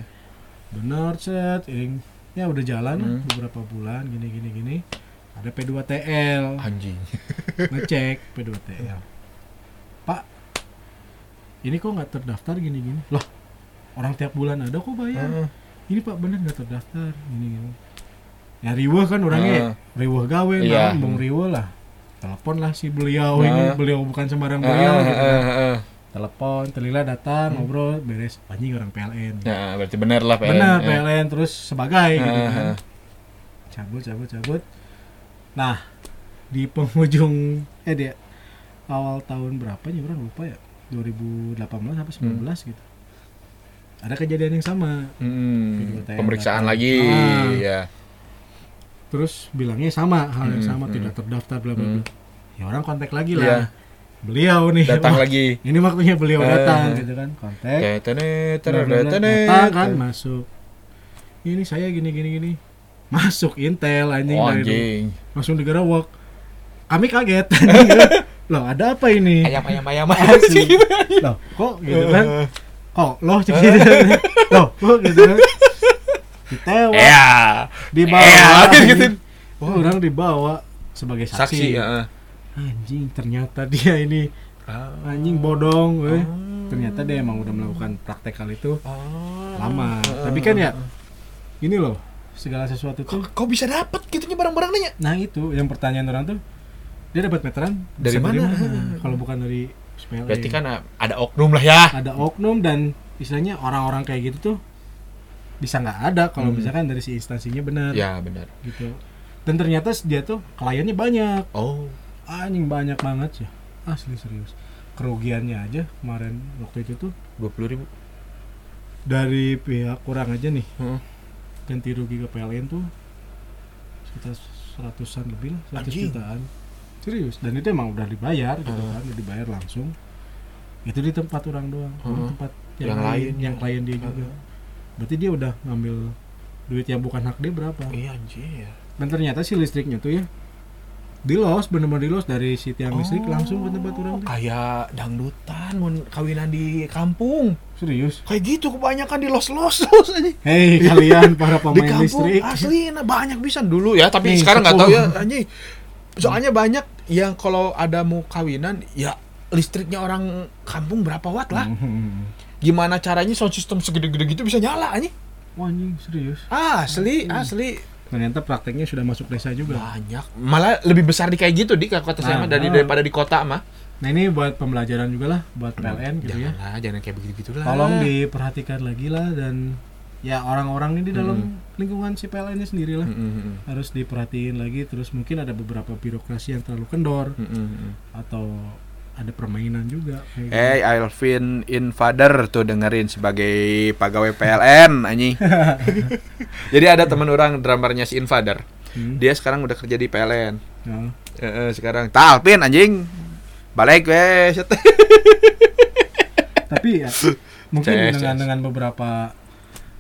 bener set ini ya udah jalan Hmm. beberapa bulan gini gini gini ada P2TL Anjing. ngecek P2TL Pak ini kok nggak terdaftar gini gini loh orang tiap bulan ada kok bayar Heeh. ini Pak bener nggak terdaftar gini gini ya riweh kan orangnya Heeh. riweh gawe Iya. nah bung riweh lah telepon lah si beliau ini Heeh. beliau bukan sembarang beliau gitu kan. heeh, heeh. telepon telila datang Hmm. ngobrol beres anjing orang PLN Ya, berarti bener lah PLN. benar Ya. PLN terus sebagai gitu kan cabut cabut cabut nah di penghujung eh dia awal tahun berapa nih orang lupa ya 2018 apa 19 gitu ada kejadian yang sama Hmm, P2TL pemeriksaan datang. lagi Ah. ya. Terus bilangnya sama hal yang Hmm, sama hmm. tidak terdaftar bla bla Hmm. bla ya orang kontak lagi lah. Beliau nih. Datang lagi. ini waktunya beliau Eh. datang gitu kan. Kontak. Tenet. datang kan masuk. Ini saya gini gini gini. Masuk Intel anjing Oh, anjing. langsung digerawak kami kaget. Loh ada apa ini? Ayam ayam ayam. Asli. loh kok gitu kan? Kok loh gitu loh kok gitu kan ditewa Ya. dibawa Ya, anjing. gitu. oh orang dibawa sebagai saksi, Saksi ya. anjing ternyata dia ini anjing bodong weh. ternyata dia emang udah melakukan praktek hal itu lama tapi kan ya ini loh segala sesuatu tuh kok bisa dapet gitunya barang-barangnya? nah itu yang pertanyaan orang tuh dia dapat meteran Dari bisa mana? kalau bukan dari SPLN Berarti kan ada oknum lah ya. ada oknum dan istilahnya orang-orang kayak gitu tuh bisa nggak ada kalau Hmm. misalkan dari si instansinya benar Ya benar. gitu dan ternyata dia tuh kliennya banyak Oh. anjing banyak banget ya asli serius kerugiannya aja kemarin waktu itu tuh Dua puluh ribu. dari pihak kurang aja nih Heeh. ganti rugi ke PLN tuh sekitar seratusan lebih lah seratus jutaan serius dan itu emang udah dibayar gitu Heeh. kan udah dibayar langsung itu di tempat orang doang Heeh. tempat Yang yang, lain lain. yang klien dia juga berarti dia udah ngambil duit yang bukan hak dia berapa Iya anjir. dan ternyata si listriknya tuh ya di los bener-bener di los dari si tiang listrik langsung ke tempat orang tuh. Kayak dangdutan mau kawinan di kampung. serius Kayak gitu kebanyakan di los-los los aja. hei kalian para di pemain kampung listrik asli nah banyak bisa dulu ya tapi Nih, sekarang nggak tahu ya anjing soalnya banyak yang kalau ada mau kawinan ya listriknya orang kampung berapa watt lah Hmm. Gimana caranya sound system segede-gede gitu bisa nyala anjing? Wah, anjing serius? Asli Hmm. asli. Ternyata prakteknya sudah masuk desa juga. Banyak. Malah lebih besar di kayak gitu di kota saya Nah, mah dari nah. daripada di kota mah. Nah ini buat pembelajaran juga lah buat PLN gitu ya. jangan lah jangan kayak begitu gitu lah tolong diperhatikan lagi lah dan ya orang-orang ini di dalam lingkungan si PLN ini sendiri lah. Mm, mm, mm. harus diperhatiin lagi terus mungkin ada beberapa birokrasi yang terlalu kendor. Mm, mm, mm. atau ada permainan juga. Eh, Alvin Invader tuh dengerin sebagai pegawai PLN anjing. Jadi ada teman orang drummernya si Invader. Hmm. Dia sekarang udah kerja di PLN. Ya. Eh, eh, sekarang ta Alvin anjing. Balik we. set. tapi ya mungkin Ces, dengan ces. dengan beberapa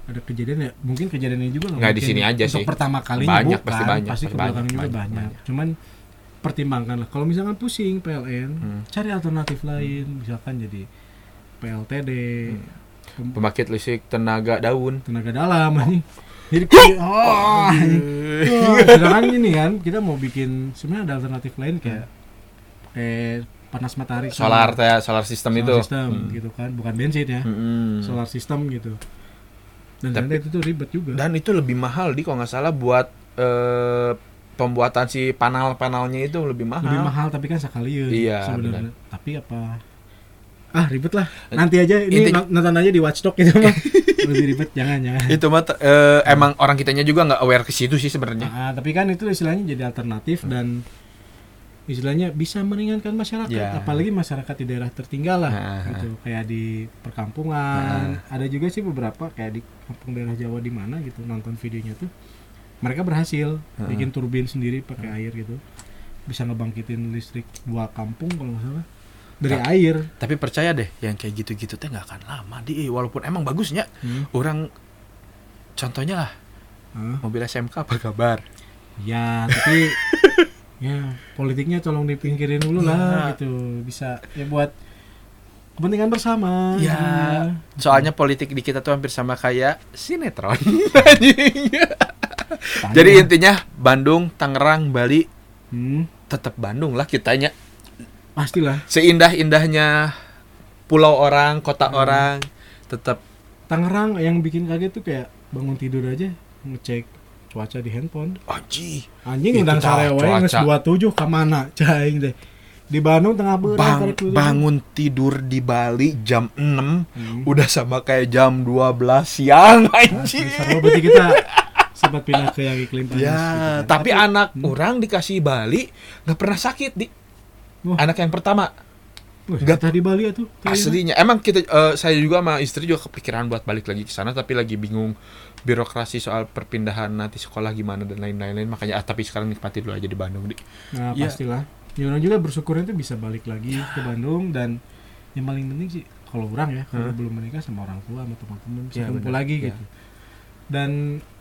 ada kejadian ya mungkin kejadian ini juga Nggak di sini aja untuk sih. pertama kalinya Banyak, bukan pasti banyak, pasti pasti belakang banyak, juga banyak, banyak, banyak. cuman pertimbangkan lah kalau misalkan pusing PLN Hmm. cari alternatif lain misalkan jadi PLTD Hmm. pem- Pembangkit listrik tenaga daun. tenaga dalam anjing jadi oh. Wah, sedangkan ini kan kita mau bikin sebenarnya ada alternatif lain kayak kayak panas matahari Solar teh, solar system solar itu. system Hmm. gitu kan bukan bensin ya Mm-mm. solar system gitu dan Tapi- itu tuh ribet juga Dan itu lebih mahal di kalau nggak salah buat eh, pembuatan si panel-panelnya itu lebih mahal. lebih mahal tapi kan sekali Iya, sebenarnya. tapi apa? Ah ribet lah. Nanti aja ini Intinya- nonton aja di Watchdog gitu mah lebih ribet jangan jangan. Itu mah eh, emang orang kitanya juga nggak aware ke situ sih sebenarnya. Ah, tapi kan itu istilahnya jadi alternatif dan istilahnya bisa meringankan masyarakat. Ya. apalagi masyarakat di daerah tertinggal lah Ah. gitu. Kayak di perkampungan. Ada juga sih beberapa kayak di kampung daerah Jawa di mana gitu nonton videonya tuh mereka berhasil Ah. bikin turbin sendiri pakai air gitu bisa ngebangkitin listrik dua kampung kalau nggak salah dari Nah. air Tapi percaya deh, yang kayak gitu-gitu teh nggak akan lama di walaupun emang bagusnya orang contohnya lah Hah? mobil SMK apa kabar? ya tapi ya politiknya tolong dipingkirin dulu lah Ya. gitu bisa ya buat kepentingan bersama Ya, gitu. soalnya politik di kita tuh hampir sama kayak sinetron. Jadi intinya Bandung, Tangerang, Bali hmm, tetap Bandung lah kitanya. pastilah Seindah-indahnya pulau orang, kota Hmm. orang, tetap Tangerang yang bikin kaget tuh kayak bangun tidur aja ngecek cuaca di handphone Aji. anjing Itu undang tah, sare wae cuaca. geus 27 ka mana caing teh di Bandung tengah beurang Bang, bangun tidur di Bali jam 6 Hmm. udah sama kayak jam 12 siang anjing. Seru berarti kita sempat pindah ke yang iklim panas Ya, gitu kan. tapi anak Hmm. orang dikasih Bali nggak pernah sakit di Wah. anak yang pertama Wah, nggak- kita di Bali tuh aslinya emang kita eh, saya juga sama istri juga kepikiran buat balik lagi ke sana tapi lagi bingung birokrasi soal perpindahan nanti sekolah gimana dan lain-lain makanya ah, tapi sekarang nikmati dulu aja di Bandung di Nah, Iya. pastilah. Ya orang juga bersyukurnya tuh bisa balik lagi ke Bandung dan yang paling penting sih kalau orang ya, kalau Hah? belum menikah sama orang tua sama teman-teman bisa Iya, kumpul lagi Iya. gitu. Dan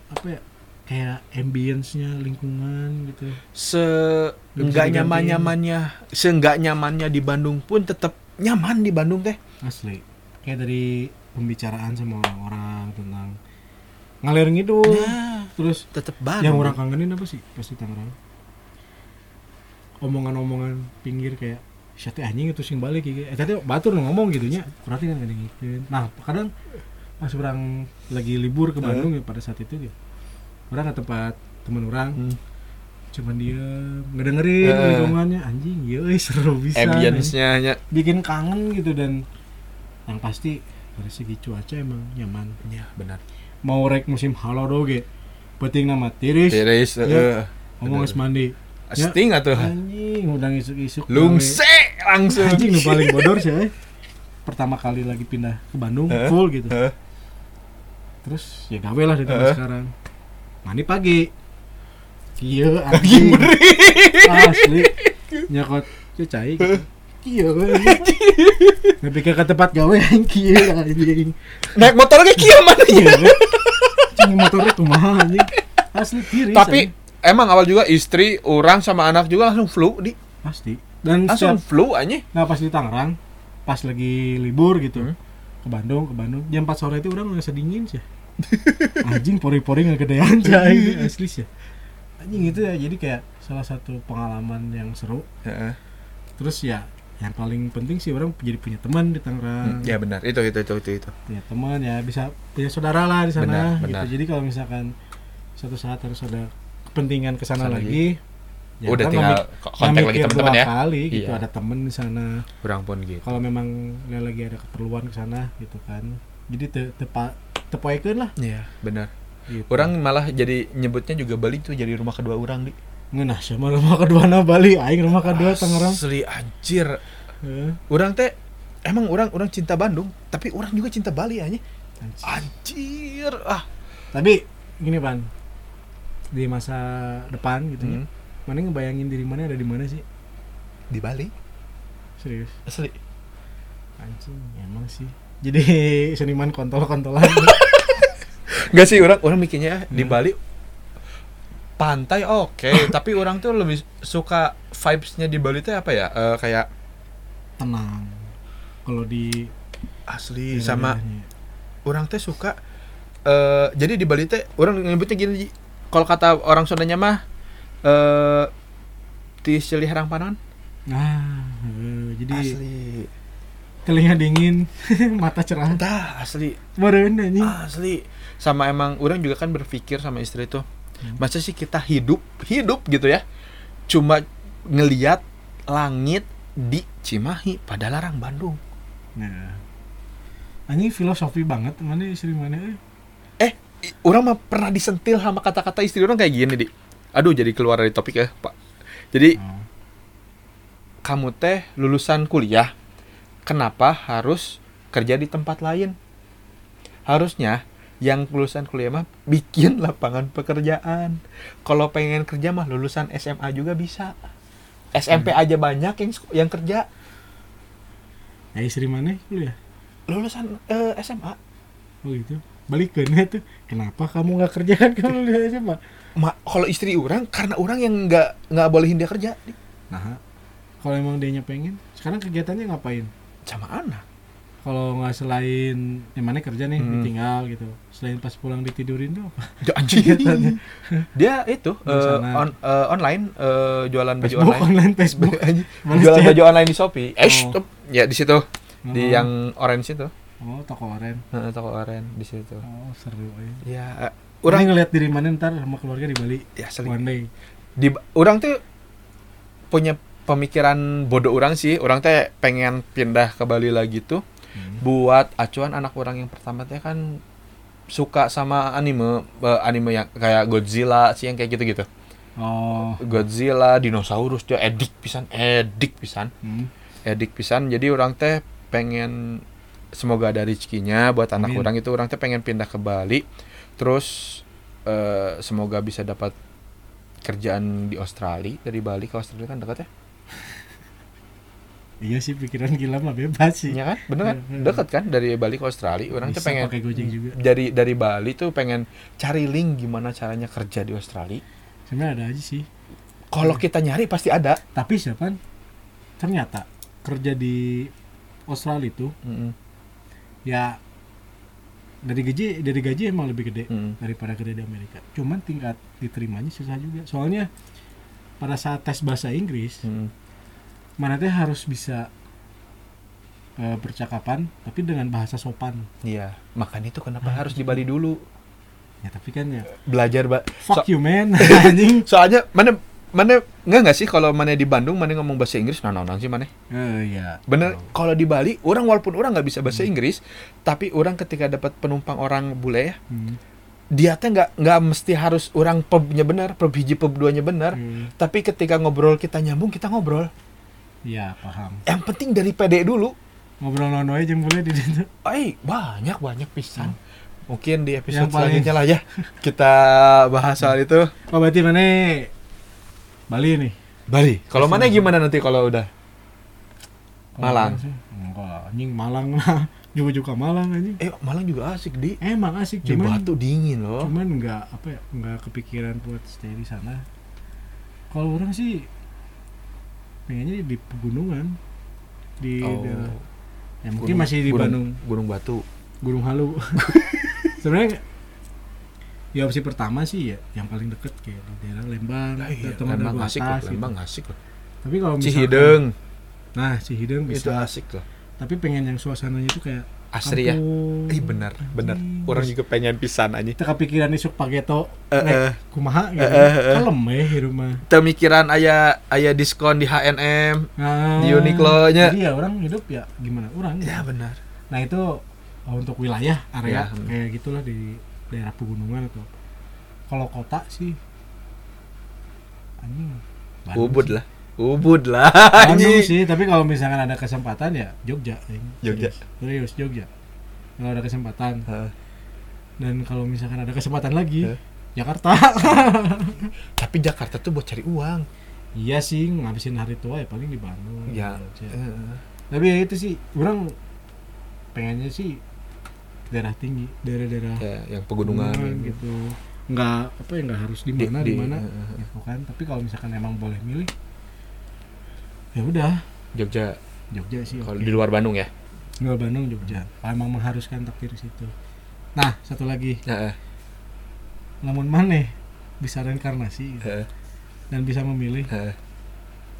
apa ya? Kayak ambience-nya, lingkungan gitu. se Nggak bisa nggak digantiin. nyaman nyamannya se nggak nyamannya di Bandung pun tetap nyaman di Bandung teh Asli. Kayak dari pembicaraan sama orang-orang tentang ngalir ngidul. ya Terus tetap yang Bandung orang kangenin apa sih pasti Tangerang? Omongan-omongan pinggir kayak Syate anjing itu sing balik gitu. Eh tadi batur ngomong gitu nya. Berarti kan kadang. Nah, kadang pas orang lagi libur ke Bandung ya pada saat itu gitu. Orang ke tempat teman orang. Hmm. cuman dia ngedengerin Eh. lingkungannya. Anjing ya seru bisa ambience-nya nya bikin kangen gitu dan yang pasti dari segi cuaca emang nyaman. Ya benar. Mau rek musim halo doge penting nama tiris. Tiris Ya. eh, ngomong geus mandi Asting atuh anjing udang isuk-isuk lungse langsung. Anjing nu paling bodor sih eh. pertama kali lagi pindah ke Bandung Eh. full gitu. Eh. terus ya gawe lah di tempat sekarang mandi pagi. Iya anjing. asli. Nyakot cucai gitu. iya tapi ke tempat gawe anjing. Anjing. Naik motor kayak kia mana iya anjing motornya kumaha anjing. Asli tiris tapi anjing. emang awal juga istri orang sama anak juga langsung flu di. Pasti. Dan langsung setiap flu aja nah pas di Tangerang pas lagi libur gitu Hmm. ke Bandung ke Bandung jam 4 sore itu orang ngerasa dingin sih anjing pori-pori nggak gedean sih asli sih. Anjing itu ya jadi kayak salah satu pengalaman yang seru. Heeh. terus ya yang paling penting sih orang jadi punya teman di Tangerang. Ya benar. Itu itu itu itu itu. Punya teman ya bisa punya saudara lah di sana benar. gitu. jadi kalau misalkan suatu saat harus ada kepentingan ke sana Sana lagi ya udah tinggal kontak lagi teman-teman ya. kali gitu. Iya. ada temen di sana. Kurang pun gitu. Kalau memang lagi ada keperluan ke sana gitu kan. Jadi te tepa tepoekeun lah. Iya benar. Gitu. orang malah jadi nyebutnya juga Bali tuh jadi rumah kedua orang di. Ngeunah sama rumah kedua na Bali. Aing rumah kedua Tangerang asli anjir. Heeh. orang teh emang orang orang cinta Bandung tapi orang juga cinta Bali aja Anjing. anjir. Ah. Tapi gini pan. Di masa depan gitu ya Hmm. mana ngebayangin diri mana ada di mana sih? Di Bali? Serius? Asli. Anjing emang sih jadi seniman kontol-kontolan. Gak sih orang orang mikirnya di Hmm. Bali pantai oke tapi orang tuh lebih suka vibesnya di Bali tuh apa ya? Eh, kayak tenang. Kalau di asli sama daerah-daerahnya. orang teh suka eh jadi di Bali teh orang nyebutnya gini kalau kata orang Sundanya mah eh di silih harang panon nah jadi asli telinga dingin mata cerah Tah, asli meren anjing asli sama emang orang juga kan berpikir sama istri tuh Hmm. Masa sih kita hidup hidup gitu ya, cuma ngeliat langit di Cimahi pada larang Bandung. Nah. Anjing filosofi banget mana istri mana eh. Eh, orang mah pernah disentil sama kata-kata istri orang kayak gini di. Aduh, jadi keluar dari topik ya, Pak. Jadi Oh. kamu teh lulusan kuliah, kenapa harus kerja di tempat lain? Harusnya yang lulusan kuliah mah bikin lapangan pekerjaan. Kalau pengen kerja mah lulusan SMA juga bisa. SMP aja banyak yang yang kerja Ya istri mana kuliah? lulusan eh, SMA. Oh gitu. Balik ke tuh. Kenapa kamu nggak kerja kan kamu aja pak? Ma, kalau istri orang karena orang yang nggak nggak bolehin dia kerja. Nah, kalau emang dia pengen, sekarang kegiatannya ngapain? Sama anak. Kalau nggak selain yang mana kerja nih, Hmm. tinggal gitu. Selain pas pulang ditidurin tuh apa? Ya, anjing. Kegiatannya. dia itu Di sana. on, eh, online eh, jualan baju Facebook online. online Facebook. Jualan baju online di Shopee. Eh, Oh. ya di situ di Oh. yang orange itu. Oh toko oren. Heeh, toko orange di situ. Oh seru ya. Ya, Orang orang ngeliat diri mana ntar sama keluarga di Bali. ya sering One day. di orang tuh punya pemikiran bodoh orang sih. Orang teh pengen pindah ke Bali lagi tuh Hmm. buat acuan anak orang yang pertama teh kan suka sama anime eh, anime yang kayak Godzilla sih yang kayak gitu-gitu. Oh. Godzilla, dinosaurus dia edik pisan, edik pisan. Hmm. edik pisan jadi orang teh pengen semoga ada rezekinya buat anak Amin. orang itu orang teh pengen pindah ke Bali terus eh, semoga bisa dapat kerjaan di Australia dari Bali ke Australia kan dekat ya Iya sih pikiran gila mah bebas sih. Iya kan bener kan Hmm. dekat kan dari Bali ke Australia orang Bisa pengen pakai Gojek juga. dari dari Bali tuh pengen cari link gimana caranya kerja di Australia Sebenarnya ada aja sih. kalau kita nyari pasti ada Tapi siapa? Ternyata kerja di Australia itu Mm-mm. ya dari gaji dari gaji emang lebih gede Mm. daripada kerja di Amerika. Cuman tingkat diterimanya susah juga. Soalnya pada saat tes bahasa Inggris, Mm. Mana teh harus bisa eh, percakapan tapi dengan bahasa sopan. iya makanya itu kenapa harus di Bali dulu Ya tapi kan ya belajar ba fuck you man anjing. soalnya mana mana nggak nggak sih kalau mana di Bandung mana ngomong bahasa Inggris nah nah nah sih mana Eh ya. bener kalau di Bali orang walaupun orang nggak bisa bahasa Inggris tapi orang ketika dapat penumpang orang bule ya Hmm. dia teh nggak nggak mesti harus orang pubnya benar pub hiji pub duanya benar Hmm. tapi ketika ngobrol kita nyambung kita ngobrol Iya, paham. yang penting dari PD dulu Ngobrol nono aja boleh di situ. Ay, banyak banyak pisan mungkin di episode Yang paling- selanjutnya lah ya kita bahas soal itu Oh, berarti mana Bali nih? Bali kalau mana gimana nanti kalau udah Malang. Enggak, anjing Malang lah. Juga-juga Malang anjing. eh Malang juga asik di Emang asik di cuman Batu dingin loh cuman enggak apa ya, enggak kepikiran buat stay di sana. Kalau orang sih pengennya di pegunungan di Oh, daerah ya mungkin gunung- masih di gunung- Bandung Gunung Batu Gunung Halu sebenarnya ya opsi pertama sih ya yang paling deket kayak di daerah Lembang Nah, iya, atau Lembang asik loh, gitu. Lembang asik loh. tapi kalau misalkan Cihideng nah Cihideng itu bisa asik loh. tapi pengen yang suasananya itu kayak Asri ya. Ih bener, bener. Anjing. Orang juga pengen pisan aja. kita kepikiran isuk pageto Eh, nek eh. kumaha gitu Eh, eh, eh. kalem ya di rumah Temikiran aya aya diskon di H&M. nah, Di Uniqlo-nya. jadi ya orang hidup ya gimana orang Ya benar. nah itu oh, untuk wilayah area Ya, kayak gitulah di daerah pegunungan atau kalau kota sih anjing Ubud sih. lah. Ubud lah. Bandung sih tapi kalau misalkan ada kesempatan ya Jogja. Jogja. serius, serius Jogja kalau ada kesempatan Heeh. dan kalau misalkan ada kesempatan lagi. Jakarta Tapi Jakarta tuh buat cari uang. iya sih ngabisin hari tua ya paling di Bandung Ya. Eh, tapi ya itu sih orang pengennya sih daerah tinggi daerah-daerah ya, yang pegunungan gitu nggak apa ya nggak harus di Di- mana di, di- mana eh, eh. gitu kan tapi kalau misalkan emang boleh milih ya udah. Jogja. Jogja sih kalau oke. di luar Bandung ya. Nggak Bandung Jogja. Emang mengharuskan takdir di situ. Nah satu lagi. Heeh. namun mana bisa reinkarnasi gitu, Heeh. dan bisa memilih. Heeh.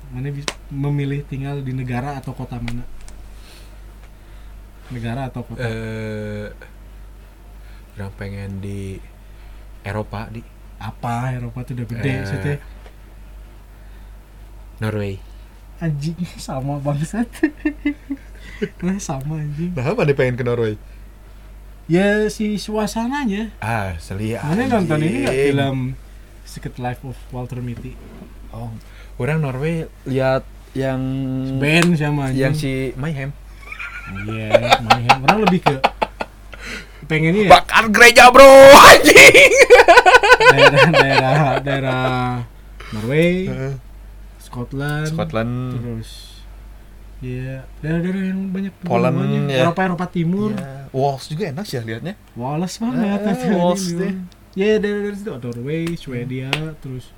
mana bis- memilih tinggal di negara atau kota mana? Negara atau kota? Eh orang pengen di Eropa di. Apa? Eropa tuh udah gede Eh. maksudnya? Norway. Anjing sama bangsat nah sama anjing Nah, apa nih pengen ke Norway? ya si suasananya Ah, seli mana nonton ini anjing. film Secret Life of Walter Mitty Oh, orang Norway lihat yang band sama anjing yang si Mayhem. iya main orang lebih ke pengennya ya Bakar gereja, Bro. Anjing. daerah daerah daerah Norway Scotland Scotland. terus ya daerah-daerah yang banyak Poland, ya. Eropa Eropa Timur Iya. Wales juga enak sih ya liatnya. Wallace banget Wallace ini, deh. Ya dari situ Norway Swedia terus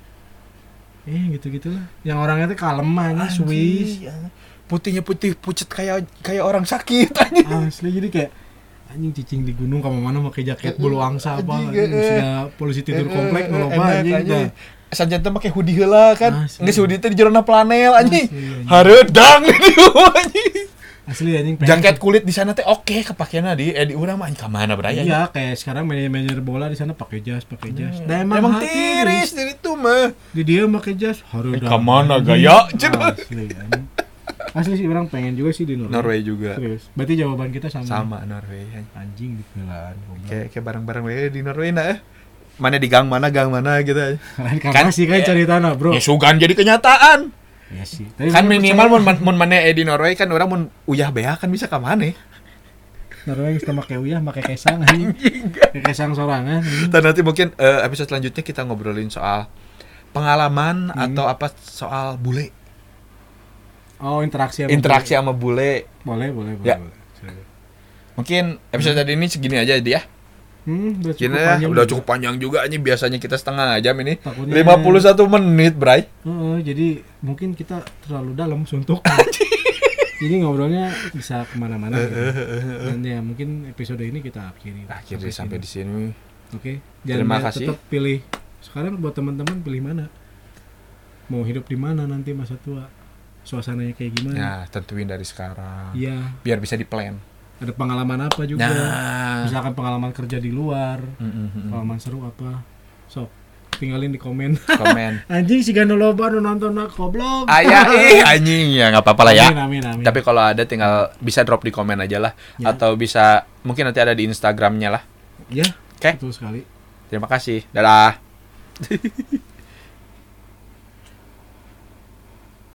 eh gitu gitulah yang orangnya tuh kalem aja Swiss Anjing, ya. Putihnya putih pucet kayak kayak orang sakit anjing. asli jadi kayak anjing cicing di gunung kamu mana pakai jaket bulu angsa apa Anjing, anjing eh. mestinya polisi tidur komplek Eh, noloba Sajen teh make hoodie heula kan. Asli. Nggak hoodie teh di jerona planel anjing. Hareudang di anjing. asli anjing pengen- Jaket kulit di sana teh oke kepakeannya di eh di urang mah anjing ka mana beraya. iya kayak sekarang manajer bola di sana pakai jas pakai jas nah, emang, emang, tiris dari itu mah. di dia pakai jas harus Eh, ke mana gaya? Cenah. asli anjing. asli sih orang pengen juga sih di Norway, Norway juga. serius berarti jawaban kita sama Sama Norway. anjing di Finland Kayak kayak barang-barang we di Norway nah. eh. Mana di gang mana gang mana gitu. kan sih kan eh, cari tanah bro Ya sugan jadi kenyataan. ya sih Tapi kan minimal mun percaya. mun mana eh di Norway kan orang mun uyah beak kan bisa ke mana? Norway kita pakai uyah pakai kesang anjing pakai kesang sorangan. Dan nanti mungkin eh, episode selanjutnya kita ngobrolin soal pengalaman Hmm. atau apa soal bule. oh interaksi sama Interaksi sama bule. boleh boleh boleh, Ya. boleh. Mungkin episode tadi ini segini aja dia. Hmm, udah cukup Gini panjang udah juga. cukup panjang juga ini biasanya kita setengah jam ini. Takutnya- 51 menit, Bray. Heeh, jadi mungkin kita terlalu dalam suntuk jadi ngobrolnya bisa ke mana-mana gitu. dan ya mungkin episode ini kita akhiri Akhirnya sampai di sini. oke Terima jangan kasih. tetap pilih sekarang buat teman-teman pilih mana mau hidup di mana nanti masa tua suasananya kayak gimana Ya, tentuin dari sekarang. iya Biar bisa di-plan. Ada pengalaman apa juga Nah. misalkan pengalaman kerja di luar Mm-mm. pengalaman seru apa sok tinggalin di komen Komen. anjing si Gano Loba nu nonton nak goblok Ayah ih anjing ya nggak apa-apa lah ya. amin amin amin Tapi kalau ada tinggal bisa drop di komen aja lah Ya. atau bisa mungkin nanti ada di Instagramnya lah. ya Oke. betul sekali Terima kasih. Dadah.